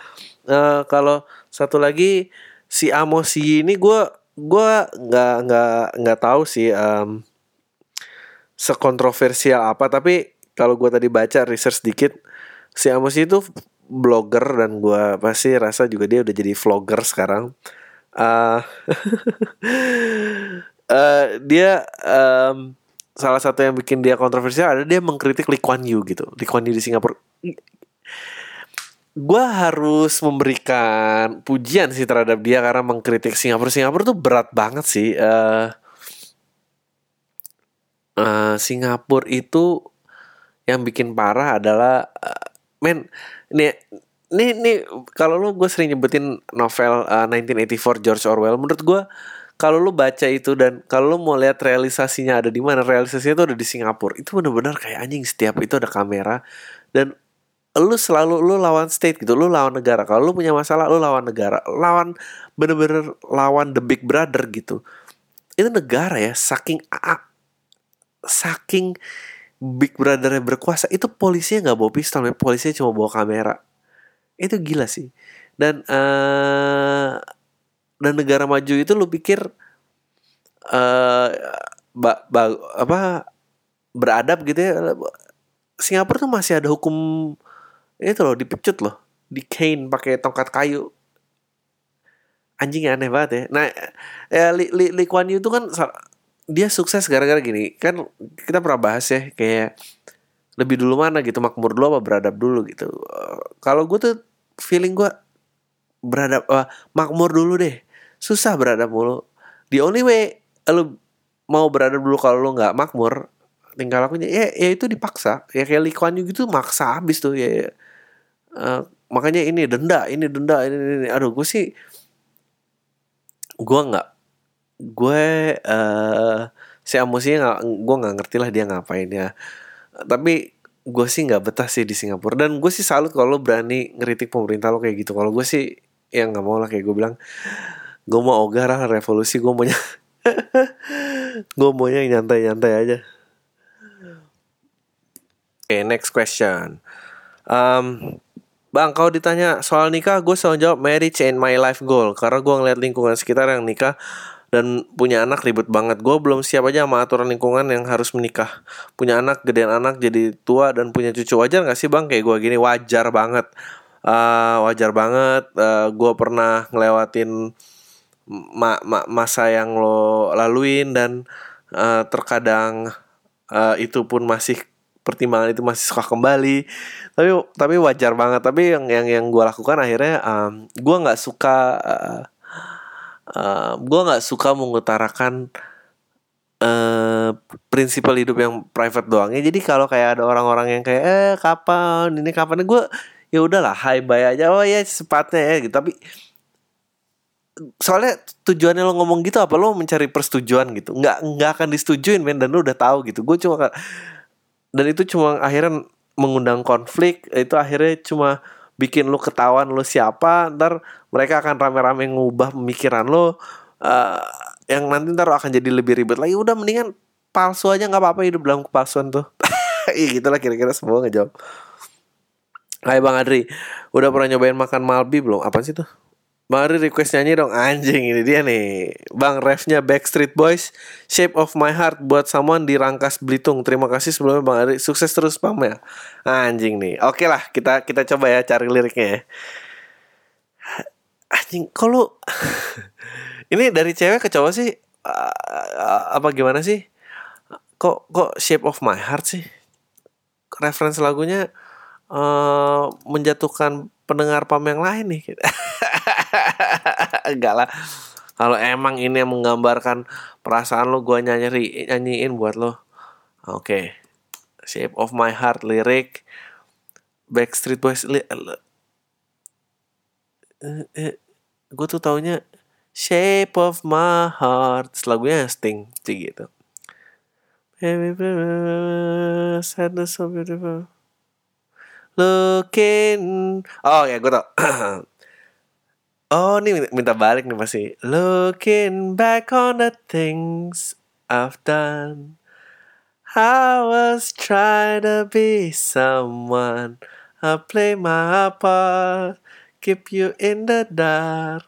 Uh, kalau satu lagi si Amosi ini gue gue nggak nggak nggak tahu sih um, sekontroversial apa tapi kalau gue tadi baca research sedikit si Amos itu blogger dan gue pasti rasa juga dia udah jadi vlogger sekarang. Uh, uh, dia um, salah satu yang bikin dia kontroversial ada dia mengkritik Lee Kuan Yew gitu Lee Kuan Yew di Singapura. Gue harus memberikan pujian sih terhadap dia karena mengkritik Singapura. Singapura tuh berat banget sih uh, uh, Singapura itu yang bikin parah adalah uh, men ini ini ini kalau lu gue sering nyebutin novel uh, 1984 George Orwell menurut gue kalau lu baca itu dan kalau lu mau lihat realisasinya ada di mana realisasinya itu ada di Singapura itu benar-benar kayak anjing setiap itu ada kamera dan lu selalu lu lawan state gitu lu lawan negara kalau lu punya masalah lu lawan negara lawan bener-bener lawan the big brother gitu. Itu negara ya saking saking Big Brothernya berkuasa itu polisinya nggak bawa pistol, ya. polisinya cuma bawa kamera. Itu gila sih. Dan uh, dan negara maju itu lu pikir uh, ba, ba, apa beradab gitu ya. Singapura tuh masih ada hukum itu loh dipecut loh, di cane pakai tongkat kayu. Anjing aneh banget ya. Nah, ya Li, Li, Li Kuan Yew itu kan dia sukses gara-gara gini. Kan kita pernah bahas ya kayak lebih dulu mana gitu makmur dulu apa beradab dulu gitu. Uh, kalau gue tuh feeling gue beradab uh, makmur dulu deh. Susah beradab mulu. The only way lu mau berada dulu kalau lu nggak makmur tinggal lakunya ya, ya itu dipaksa. Ya kayak Lee Kuan Yew gitu maksa habis tuh ya, ya. Uh, makanya ini denda ini denda ini, ini. aduh gue sih gue nggak gue uh, si emosinya nggak gue nggak ngerti lah dia ngapain ya. Tapi gue sih nggak betah sih di Singapura. Dan gue sih salut kalau berani ngeritik pemerintah lo kayak gitu. Kalau gue sih yang nggak mau lah kayak gue bilang gue mau ogah lah revolusi gue maunya. Gue maunya nyantai-nyantai aja. Oke okay, next question. Um, Bang, kalau ditanya soal nikah, gue selalu jawab marriage and my life goal. Karena gue ngeliat lingkungan sekitar yang nikah dan punya anak ribet banget. Gue belum siap aja sama aturan lingkungan yang harus menikah. Punya anak, gedean anak, jadi tua dan punya cucu wajar gak sih bang? Kayak gue gini wajar banget. Uh, wajar banget. Uh, gue pernah ngelewatin ma ma masa yang lo laluin dan uh, terkadang uh, itu pun masih pertimbangan itu masih suka kembali tapi tapi wajar banget tapi yang yang yang gue lakukan akhirnya um, gue nggak suka uh, uh, gue nggak suka mengutarakan uh, prinsipal hidup yang private doangnya jadi kalau kayak ada orang-orang yang kayak eh kapan? Ini kapan? Gue ya udahlah high bye aja. Oh ya sepatnya ya gitu. Tapi soalnya tujuannya lo ngomong gitu apa lo mencari persetujuan gitu? Nggak nggak akan disetujuin men dan lo udah tahu gitu. Gue cuma dan itu cuma akhirnya mengundang konflik itu akhirnya cuma bikin lu ketahuan lu siapa ntar mereka akan rame-rame ngubah pemikiran lo uh, yang nanti ntar akan jadi lebih ribet lagi udah mendingan palsu aja nggak apa-apa hidup dalam kepalsuan tuh iya gitulah kira-kira semua ngejawab Hai Bang Adri, udah pernah nyobain makan Malbi belum? Apa sih tuh? Mari request nyanyi dong anjing ini dia nih. Bang refnya Backstreet Boys Shape of My Heart buat someone di Rangkas Belitung. Terima kasih sebelumnya Bang Ari. Sukses terus Bang ya? Anjing nih. Oke lah kita kita coba ya cari liriknya ya. Anjing kalau Ini dari cewek ke cowok sih Apa gimana sih? Kok kok Shape of My Heart sih? Reference lagunya uh, Menjatuhkan pendengar pam yang lain nih enggak lah. Kalau emang ini yang menggambarkan perasaan lo gue nyanyi nyanyiin buat lo. Oke. Okay. shape of my heart lirik Backstreet Boys li eh, eh, gue tuh taunya shape of my heart. Lagunya Sting sih gitu. Sadness so beautiful. Looking oh ya gue tau Oh ini minta balik nih pasti. Looking back on the things I've done I was trying to be someone. I play my part Keep you in the dark.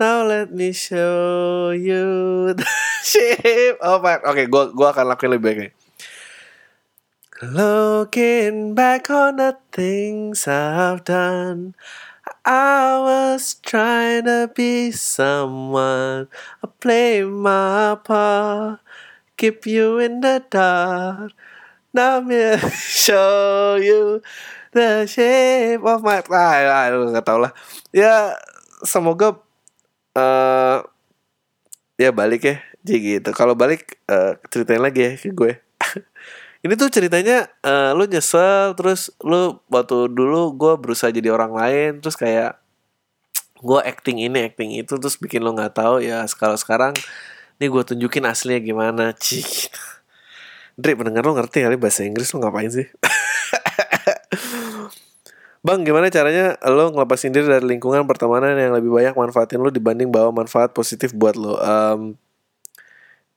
Now let me show you the shape Oh my Oke okay, gua, gua akan lakuin lebih baik nih. Looking back on the things I've done I was trying to be someone. I play my part. Keep you in the dark. Now me show you the shape of my ah, ah nggak tau lah. Ya semoga uh, ya balik ya. Jadi gitu. Kalau balik uh, ceritain lagi ya ke gue ini tuh ceritanya uh, lu nyesel terus lu waktu dulu gue berusaha jadi orang lain terus kayak gue acting ini acting itu terus bikin lo nggak tahu ya kalau sekarang ini gue tunjukin aslinya gimana cik Dri pendengar lo ngerti kali bahasa Inggris lo ngapain sih Bang, gimana caranya lo ngelepasin diri dari lingkungan pertemanan yang lebih banyak manfaatin lo dibanding bawa manfaat positif buat lo? Um,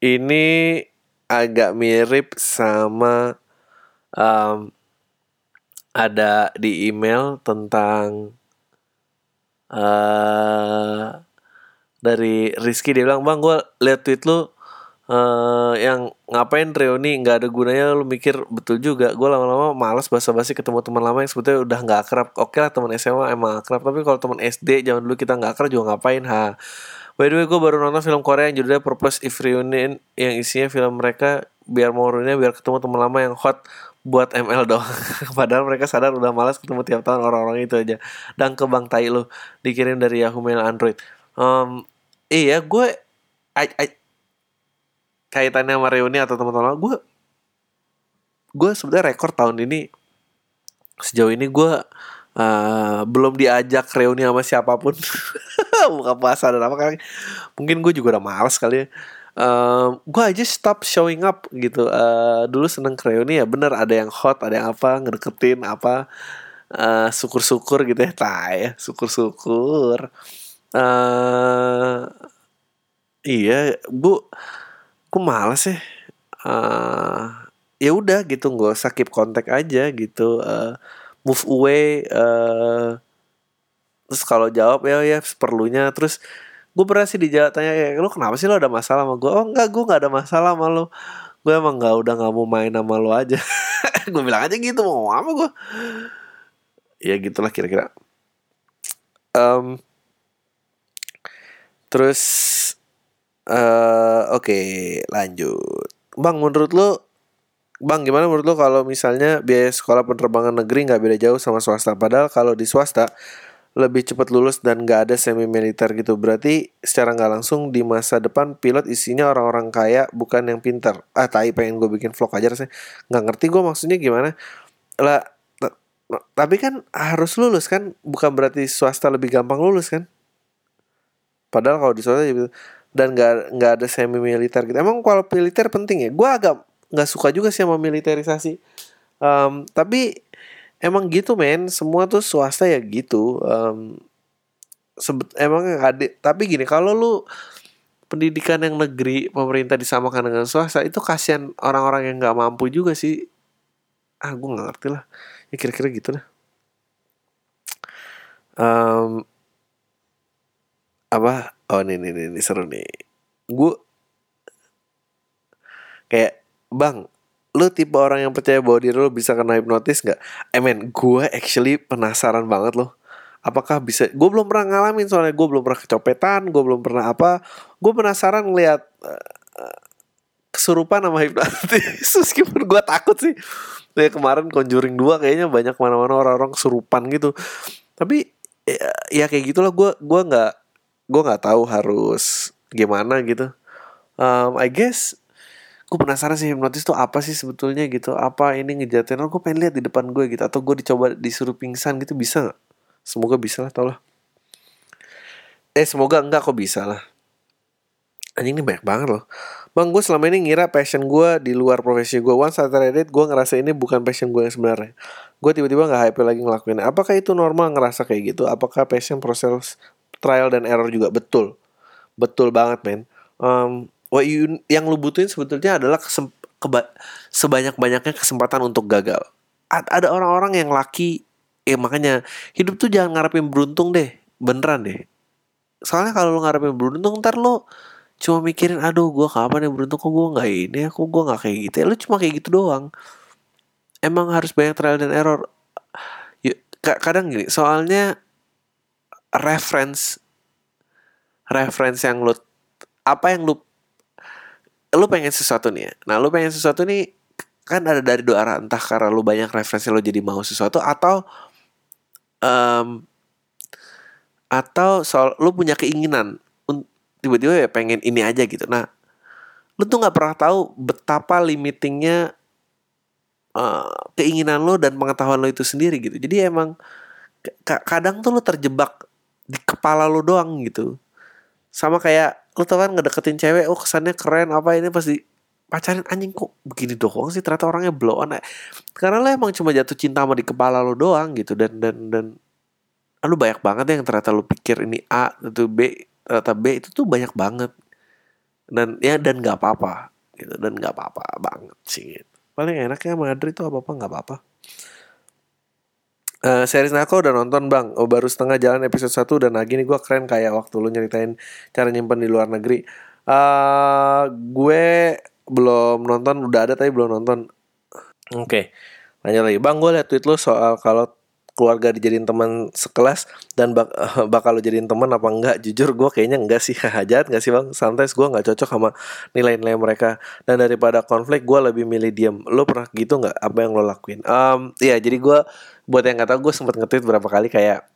ini agak mirip sama um, ada di email tentang uh, dari Rizky. Dia bilang bang gue liat tweet lu uh, yang ngapain reuni nggak ada gunanya lu mikir. Betul juga gue lama-lama malas basa-basi ketemu teman lama yang sebetulnya udah nggak akrab. Oke lah teman SMA emang akrab tapi kalau teman SD zaman dulu kita nggak akrab juga ngapain ha By the way, gue baru nonton film Korea yang judulnya Purpose If Reunion yang isinya film mereka biar mau reunion biar ketemu teman lama yang hot buat ML doang. Padahal mereka sadar udah malas ketemu tiap tahun orang-orang itu aja. Dan ke Bang Tai lo dikirim dari Yahoo Mail Android. Um, iya, gue I, I, kaitannya sama reuni atau teman-teman gue gue sebenarnya rekor tahun ini sejauh ini gue uh, belum diajak reuni sama siapa pun. Buka puasa dan apa kan? Mungkin gue juga udah males kali ya. Uh, gue aja stop showing up gitu. Uh, dulu seneng reuni ya bener ada yang hot ada yang apa ngedeketin apa. Uh, syukur-syukur gitu ya tay syukur-syukur. Uh, iya bu aku males ya. Uh, ya udah gitu nggak usah keep kontak aja gitu. Uh, move away uh, terus kalau jawab ya ya perlunya terus gue pernah sih dijawab tanya ya lu kenapa sih lo ada masalah sama gue oh enggak gue nggak ada masalah sama lo gue emang nggak udah nggak mau main sama lo aja. Gue bilang aja gitu mau apa gue ya gitulah kira-kira. Um, terus uh, oke okay, lanjut. Bang menurut lo bang gimana menurut lo kalau misalnya biaya sekolah penerbangan negeri nggak beda jauh sama swasta? Padahal kalau di swasta lebih cepat lulus dan nggak ada semi militer gitu. Berarti secara nggak langsung di masa depan pilot isinya orang-orang kaya bukan yang pintar. Ah tai pengen gue bikin vlog aja rasanya. Nggak ngerti gue maksudnya gimana. Lah tapi kan harus lulus kan? Bukan berarti swasta lebih gampang lulus kan? Padahal kalau di swasta gitu. Dan nggak nggak ada semi militer gitu. Emang kalau militer penting ya? Gue agak nggak suka juga sih sama militerisasi. Um, tapi emang gitu men. Semua tuh swasta ya gitu. Um, sebet emang ada tapi gini kalau lu pendidikan yang negeri pemerintah disamakan dengan swasta itu kasihan orang-orang yang nggak mampu juga sih. Ah gue nggak ngerti lah. Ya kira-kira gitu lah um, apa? Oh ini ini ini seru nih. Gue kayak bang lu tipe orang yang percaya bahwa diri lu bisa kena hipnotis nggak? I mean, gue actually penasaran banget loh. Apakah bisa? Gue belum pernah ngalamin soalnya gue belum pernah kecopetan, gue belum pernah apa. Gue penasaran ngeliat uh, kesurupan sama hipnotis. Meskipun gue takut sih. Ya kemarin Conjuring 2 kayaknya banyak mana-mana orang-orang kesurupan gitu. Tapi ya, ya kayak gitulah gue gue nggak gue nggak tahu harus gimana gitu um, I guess gue penasaran sih hipnotis tuh apa sih sebetulnya gitu? Apa ini ngejatin? Gue pengen lihat di depan gue gitu. Atau gue dicoba disuruh pingsan gitu bisa nggak? Semoga bisa lah tau lah. Eh semoga enggak kok bisa lah. Anjing ini banyak banget loh. Bang gue selama ini ngira passion gue di luar profesi gue. Once I tried it gue ngerasa ini bukan passion gue yang sebenarnya. Gue tiba-tiba nggak happy lagi ngelakuin apakah itu normal ngerasa kayak gitu? Apakah passion proses trial dan error juga? Betul. Betul banget men. Um, what you yang lu butuhin sebetulnya adalah kesem, keba, sebanyak banyaknya kesempatan untuk gagal. A, ada orang-orang yang laki ya makanya hidup tuh jangan ngarepin beruntung deh beneran deh. Soalnya kalau lu ngarepin beruntung ntar lu cuma mikirin aduh gue kapan ya beruntung kok gue nggak ini aku gue nggak kayak gitu ya? Lu cuma kayak gitu doang. Emang harus banyak trial dan error. Ya, kadang gini soalnya reference reference yang lu apa yang lu lu pengen sesuatu nih ya. Nah, lu pengen sesuatu nih kan ada dari dua arah entah karena lu banyak referensi lu jadi mau sesuatu atau um, atau soal lu punya keinginan tiba-tiba ya pengen ini aja gitu. Nah, lu tuh nggak pernah tahu betapa limitingnya uh, keinginan lo dan pengetahuan lo itu sendiri gitu. Jadi emang kadang tuh lu terjebak di kepala lo doang gitu sama kayak lu tau kan ngedeketin cewek oh kesannya keren apa ini pasti pacarin anjing kok begini doang sih? Ternyata orangnya blow on karena lo emang cuma jatuh cinta sama di kepala lo doang gitu. Dan dan dan lu banyak banget yang ternyata lu pikir ini A itu B ternyata B itu tuh banyak banget. Dan ya dan nggak apa-apa gitu. Dan nggak apa-apa banget sih gitu. paling enaknya Madrid itu apa apa nggak apa-apa Uh, series Nako udah nonton bang. Oh, Baru setengah jalan episode 1 Dan lagi nih. Gue keren kayak waktu lu nyeritain Cara nyimpen di luar negeri. Uh, Gue belum nonton Udah ada tapi belum nonton. Oke. Okay. Lanjut lagi. Bang gue liat tweet lu soal Kalau keluarga dijadiin teman sekelas dan bak bakal lo jadiin teman apa enggak? Jujur gue kayaknya enggak sih. Jahat enggak sih bang? Santai gue nggak cocok sama nilai-nilai mereka. Dan daripada konflik gue lebih milih diam lo pernah gitu nggak apa yang lo lakuin? Um, ya jadi gue buat yang nggak tahu gue sempet nge-tweet berapa kali kayak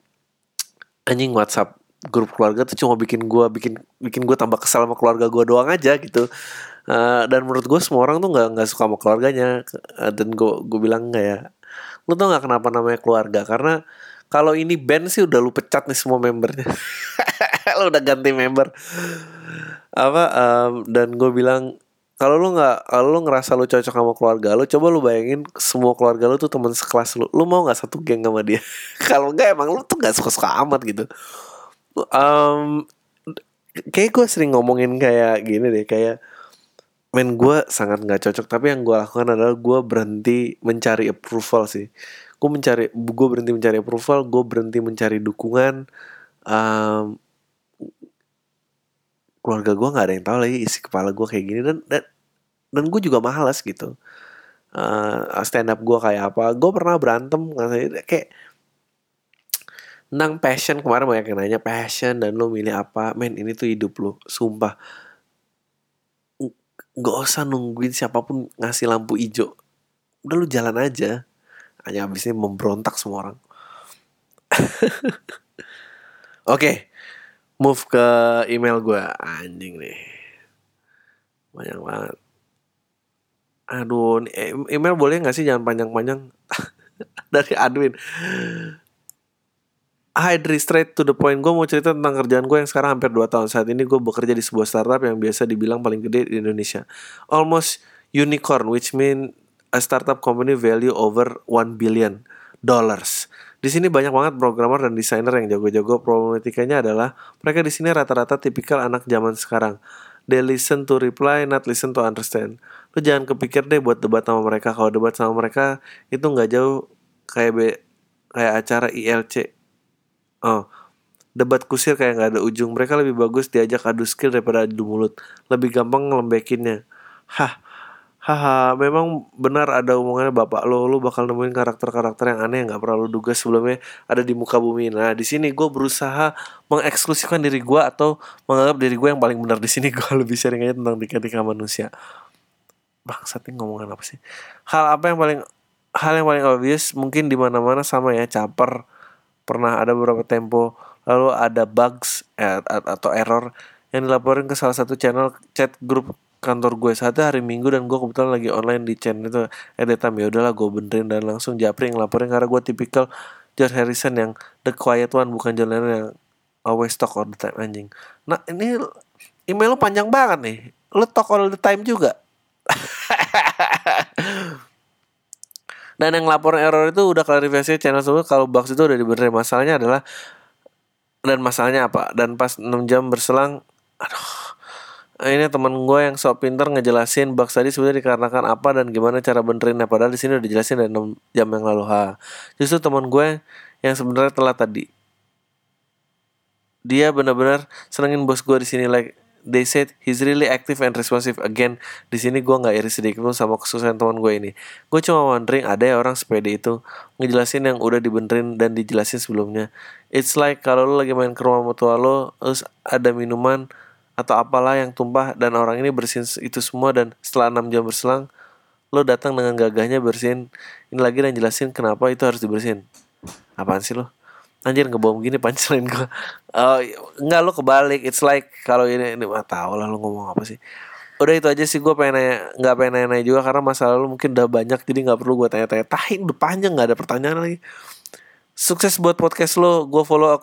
anjing WhatsApp grup keluarga tuh cuma bikin gue bikin bikin gue tambah kesal sama keluarga gue doang aja gitu. Uh, dan menurut gue semua orang tuh nggak nggak suka sama keluarganya. Uh, dan gue gue bilang ya lu tau nggak kenapa namanya keluarga? Karena kalau ini band sih udah lu pecat nih semua membernya. Lu udah ganti member. Apa um, dan gue bilang kalau lu nggak kalau lu ngerasa lu cocok sama keluarga lu coba lu bayangin semua keluarga lu tuh teman sekelas lu. Lu mau nggak satu geng sama dia? Kalau nggak emang lu tuh nggak suka suka amat gitu. Um, kayak gue sering ngomongin kayak gini deh kayak men gue sangat nggak cocok. Tapi yang gue lakukan adalah gue berhenti mencari approval sih. Gue mencari gue berhenti mencari approval gue berhenti mencari dukungan um, keluarga gue nggak ada yang tahu lagi isi kepala gue kayak gini. Dan dan, dan gue juga malas gitu. Uh, stand up gue kayak apa. Gue pernah berantem kayak tentang passion. Kemarin banyak yang nanya passion dan lo milih apa? Men ini tuh hidup lo sumpah nggak usah nungguin siapa pun ngasih lampu hijau. Udah lu jalan aja. Hanya abisnya memberontak semua orang. Oke okay move ke email gue anjing nih. Banyak banget. Aduh email boleh nggak sih? Jangan panjang-panjang. Dari admin Hi Dri, straight to the point Gue mau cerita tentang kerjaan gue yang sekarang hampir 2 tahun Saat ini gue bekerja di sebuah startup yang biasa dibilang paling gede di Indonesia Almost unicorn, which mean a startup company value over 1 billion dollars di sini banyak banget programmer dan desainer yang jago-jago. Problematikanya adalah mereka di sini rata-rata tipikal anak zaman sekarang. They listen to reply, not listen to understand. Lu jangan kepikir deh buat debat sama mereka. Kalau debat sama mereka itu nggak jauh kayak be, kayak acara ILC. Oh, debat kusir kayak nggak ada ujung. Mereka lebih bagus diajak adu skill daripada adu mulut. Lebih gampang ngelembekinnya. Hah, haha memang benar ada omongannya bapak lo lo bakal nemuin karakter-karakter yang aneh yang nggak pernah lo duga sebelumnya ada di muka bumi nah di sini gue berusaha mengeksklusifkan diri gue atau menganggap diri gue yang paling benar di sini gue lebih sering aja tentang tika-tika manusia bangsat ini ngomongan apa sih hal apa yang paling hal yang paling obvious mungkin di mana-mana sama ya caper pernah ada beberapa tempo lalu ada bugs eh, atau error yang dilaporin ke salah satu channel chat grup kantor gue. Saat hari Minggu dan gue kebetulan lagi online di channel itu editam ya udahlah gue benerin dan langsung japri ngelaporin karena gue tipikal George Harrison yang the quiet one bukan John Lennon yang always talk all the time anjing. Nah ini email lo panjang banget nih. Lo talk all the time juga dan yang laporan error itu udah klarifikasi channel semua kalau box itu udah dibenerin. Masalahnya adalah dan masalahnya apa? Dan pas 6 jam berselang aduh. Ini teman gue yang sok pinter ngejelasin bug tadi sebenarnya dikarenakan apa dan gimana cara benerinnya. Padahal di sini udah dijelasin dari 6 jam yang lalu. Ha. Justru teman gue yang sebenarnya telat tadi. Dia benar-benar senengin bos gue di sini like they said he's really active and responsive. Again di sini gue nggak iri sedikit pun sama kesusahan teman gue ini. Gue cuma wondering ada ya orang sepede itu ngejelasin yang udah dibenerin dan dijelasin sebelumnya. It's like kalau lo lagi main ke rumah mutua lo terus ada minuman atau apalah yang tumpah dan orang ini bersihin itu semua dan setelah enam jam berselang lo datang dengan gagahnya bersihin. Ini lagi dan jelasin kenapa itu harus dibersihin. Apaan sih lo anjir ngebom gini pancilin gue oh, enggak lo kebalik. It's like kalau ini ini mah tau lah lo ngomong apa sih. Udah itu aja sih gue pengen nanya nggak pengen nanya, nanya juga karena masalah lo mungkin udah banyak jadi nggak perlu gue tanya-tanya tahin udah panjang nggak ada pertanyaan lagi. Sukses buat podcast lo gue follow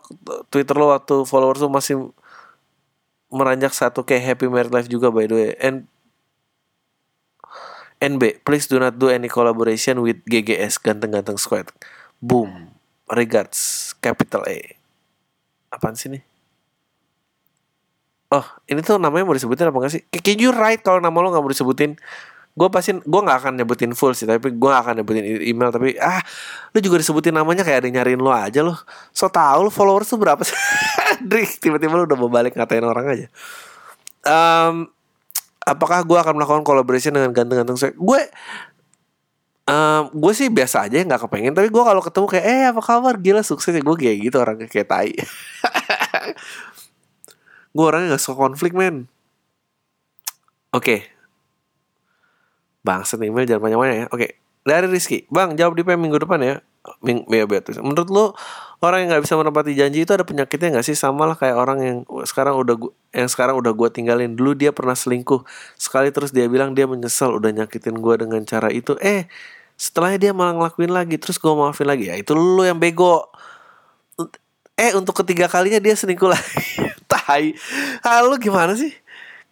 twitter lo waktu followers lo masih meranjak satu kayak happy married life juga by the way. And NB please do not do any collaboration with GGS ganteng-ganteng squad. Boom. Regards capital A apaan sih nih Oh, ini tuh namanya mau disebutin apa gak sih? Can you write kalau nama lo gak mau disebutin? gue pasti gue nggak akan nyebutin full sih tapi gue gak akan nyebutin email tapi ah lu juga disebutin namanya kayak ada nyariin lo aja lo. So tau lo followers tuh berapa sih? Drik tiba-tiba lu udah mau balik ngatain orang aja. Um, apakah gue akan melakukan collaboration dengan ganteng-ganteng gue um, gue sih biasa aja nggak kepengen tapi gue kalau ketemu kayak eh apa kabar gila sukses ya gue kayak gitu orangnya kayak tai gue orangnya gak suka konflik men oke okay. Bang, email jangan banyak-banyak ya. Oke, dari Rizky. Bang, jawab di PM minggu depan ya. Ming- ya. Menurut lu orang yang nggak bisa menepati janji itu ada penyakitnya nggak sih sama lah kayak orang yang sekarang udah gua, yang sekarang udah gue tinggalin dulu dia pernah selingkuh sekali terus dia bilang dia menyesal udah nyakitin gue dengan cara itu eh setelahnya dia malah ngelakuin lagi terus gue maafin lagi. Ya itu lu yang bego. Eh untuk ketiga kalinya dia selingkuh lagi. Tai. Hal lu gimana sih?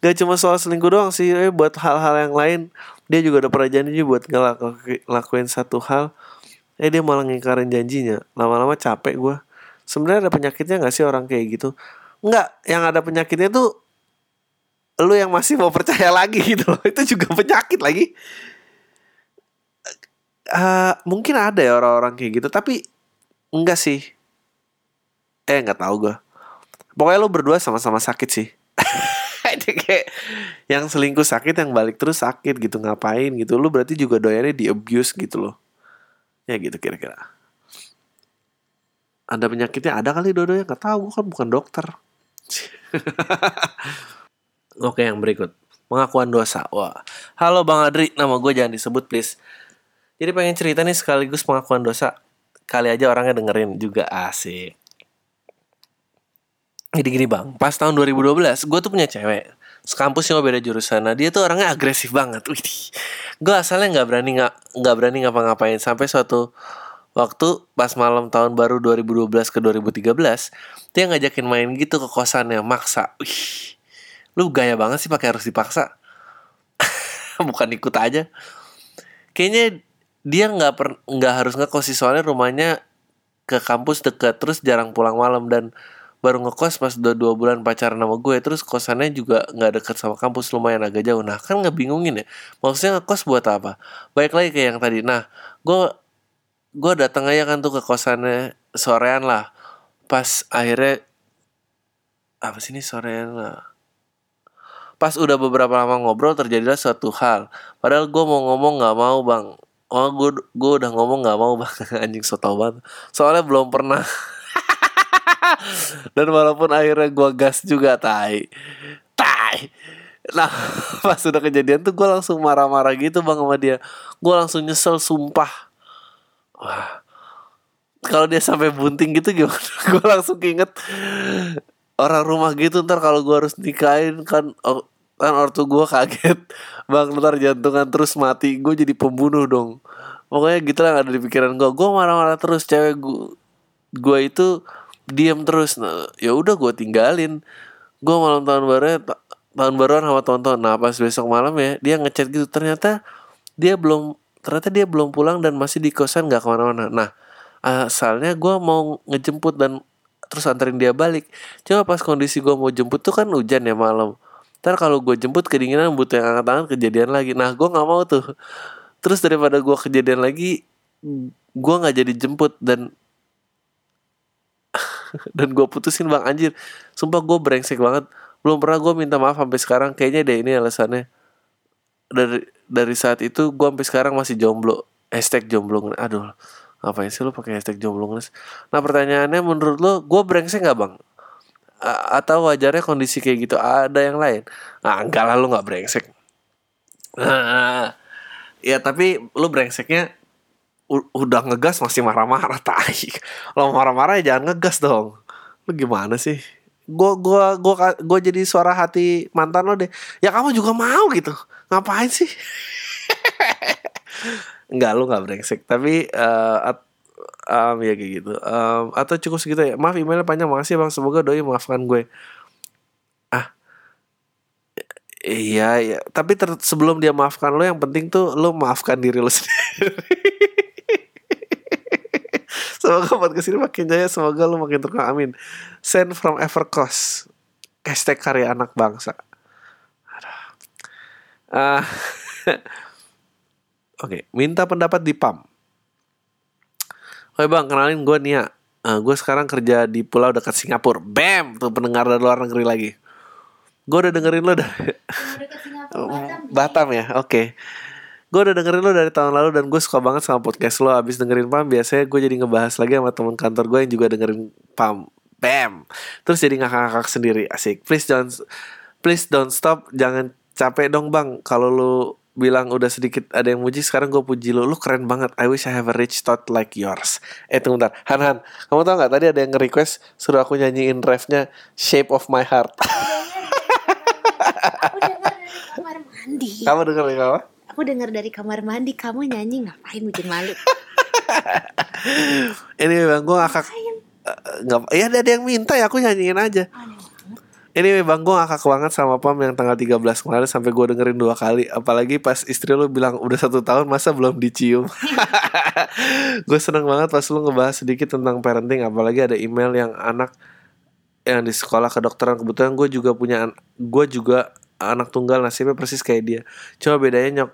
Gak cuma soal selingkuh doang sih eh, buat hal-hal yang lain. Dia juga udah pernah janji buat ngelakuin satu hal. Eh dia malah ngingkarin janjinya. Lama-lama capek gue sebenarnya ada penyakitnya nggak sih orang kayak gitu? Nggak. Yang ada penyakitnya tuh lu yang masih mau percaya lagi gitu. Loh itu juga penyakit lagi uh, mungkin ada ya orang-orang kayak gitu tapi enggak sih. Eh nggak tahu gue pokoknya lu berdua sama-sama sakit sih. Kayak yang selingkuh sakit yang balik terus sakit gitu ngapain gitu. Lu berarti juga doyannya di abuse gitu loh. Ya gitu kira-kira. Ada penyakitnya ada kali dodo nggak tahu kan bukan dokter. Oke yang berikut. Pengakuan dosa. Wah. Halo bang Adri nama gue jangan disebut please jadi pengen cerita nih sekaligus pengakuan dosa. Kali aja orangnya dengerin juga asik. Jadi gini bang. Pas tahun 2012 gue tuh punya cewek. Sekampus cuma beda jurusan. Nah dia tuh orangnya agresif banget. Gue asalnya nggak berani nggak nggak berani ngapa-ngapain. Sampai suatu waktu pas malam tahun baru 2012 ke 2013 dia ngajakin main gitu ke kosannya maksa. Wih, lu gaya banget sih pakai harus dipaksa. Bukan ikut aja. Kayaknya dia nggak per nggak harus ngekos sih soalnya rumahnya ke kampus deket terus jarang pulang malam. Dan baru ngekos pas udah dua bulan pacaran sama gue terus kosannya juga nggak deket sama kampus lumayan agak jauh. Nah kan nggak bingungin ya. Maksudnya ngekos buat apa? Baik lagi kayak yang tadi. Nah gue gue datang aja kan tuh ke kosannya sorean lah. Pas akhirnya apa sih ini sorean lah? Pas udah beberapa lama ngobrol terjadilah suatu hal. Padahal gue mau ngomong nggak mau bang oh gue gue udah ngomong nggak mau bang. Anjing so tau banget. Soalnya belum pernah. Dan walaupun akhirnya gue gas juga tai. Tai. Nah pas udah kejadian tuh gue langsung marah-marah gitu bang sama dia. Gue langsung nyesel sumpah. Wah. Kalau dia sampai bunting gitu gimana? Gue langsung inget orang rumah gitu ntar kalau gue harus nikahin kan oh, kan ortu gue kaget. Bang ntar jantungan terus mati. Gue jadi pembunuh dong. Pokoknya gitu lah ada di pikiran gue gue marah-marah terus cewek gue gue itu diam terus. Nah ya udah gue tinggalin. Gue malam tahun baru tahun baruan sama tonton. Nah pas besok malam ya dia ngechat gitu. Ternyata dia belum ternyata dia belum pulang dan masih di kosan nggak ke mana-mana. Nah asalnya gue mau ngejemput dan terus anterin dia balik. Coba pas kondisi gue mau jemput tuh kan hujan ya malam ntar kalau gue jemput kedinginan butuh yang angkat tangan kejadian lagi. Nah gue nggak mau tuh. Terus daripada gue kejadian lagi gue nggak jadi jemput dan dan gue putusin bang anjir sumpah gue brengsek banget. Belum pernah gue minta maaf sampai sekarang. Kayaknya deh ini alasannya. Dari dari saat itu gue sampai sekarang masih jomblo. Hashtag jomblo aduh ngapain sih lo pakai hashtag jomblo nah pertanyaannya menurut lo gue brengsek nggak bang Atau wajarnya kondisi kayak gitu ada yang lain. Nah enggak lah lo nggak brengsek. Nah, ya tapi lo brengseknya udah ngegas masih marah-marah tai. Lo marah-marah ya jangan ngegas dong. Lo gimana sih? Gue gua gua gua jadi suara hati mantan lo deh. Ya kamu juga mau gitu. Ngapain sih? Enggak lo nggak brengsek. Tapi uh, um, ya kayak gitu. Um, atau cukup segitu ya. Maaf emailnya panjang. Makasih bang. Semoga doi maafkan gue. Ah. Iya ya tapi sebelum dia maafkan lo yang penting tuh lo maafkan diri lo sendiri. Semoga podcast ini makin jaya. Semoga lu makin terkenal. Amin. Send from Evercost Hashtag karya anak bangsa. Uh, Oke okay, Minta pendapat di PAM Oke bang kenalin gue Nia. Uh, Gue sekarang kerja di pulau dekat Singapura. Bam! Tuh pendengar dari luar negeri lagi. Gue udah dengerin lo dari Batam, Batam ya? Oke. Okay. Gue udah dengerin lo dari tahun lalu dan gue suka banget sama podcast lo Abis dengerin Pam biasanya gue jadi ngebahas lagi sama teman kantor gue yang juga dengerin Pam. Bam! Terus jadi ngakak-ngakak sendiri. Asik. Please don't Please don't stop. Jangan capek dong bang. Kalau lo bilang udah sedikit ada yang muji sekarang gue puji lu. Lu keren banget. I wish I have a rich thought like yours. Eh tunggu bentar. Han Han. Kamu tau nggak? Tadi ada yang nge-request suruh aku nyanyiin refnya Shape of My Heart. Aku dengar dari kamar mandi. kamu denger ya apa? Aku dengar dari kamar mandi. Kamu nyanyi ngapain bikin malu? ini bang gue ngakak Ngapain? Eh, nggak ya ada yang minta ya aku nyanyiin aja Ini bang gue ngakak banget sama Pam yang tanggal 13 kemarin sampai gue dengerin dua kali. Apalagi pas istri lu bilang udah satu tahun masa belum dicium? Gue seneng banget pas lu ngebahas sedikit tentang parenting Apalagi ada email yang anak yang di sekolah kedokteran. Kebetulan gue juga punya Gue juga anak tunggal nasibnya persis kayak dia. Coba bedanya nyok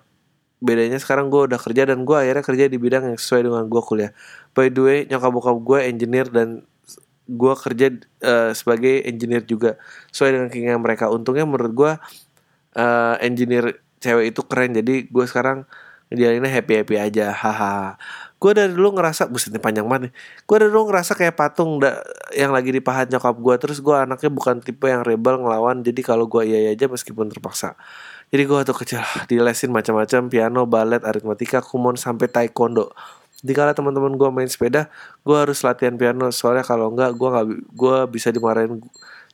Bedanya sekarang gue udah kerja dan gue akhirnya kerja di bidang yang sesuai dengan gue kuliah. By the way nyokap bokap gue engineer dan gue kerja eh, sebagai engineer juga. Sesuai dengan keinginan mereka. Untungnya menurut gue eh, engineer cewek itu keren. Jadi gue sekarang ngejalaninnya happy happy aja. Haha. Gue dari dulu ngerasa buset ini panjang banget gue dari dulu ngerasa kayak patung da- yang lagi dipahat nyokap gue terus gue anaknya bukan tipe yang rebel ngelawan. Jadi kalau gue iya aja meskipun terpaksa. Jadi gue waktu kecil dilesin macam-macam piano balet aritmatika kumon sampai taekwondo Dikala teman-teman gue main sepeda, gue harus latihan piano. Soalnya kalau enggak gue nggak gue bisa dimarahin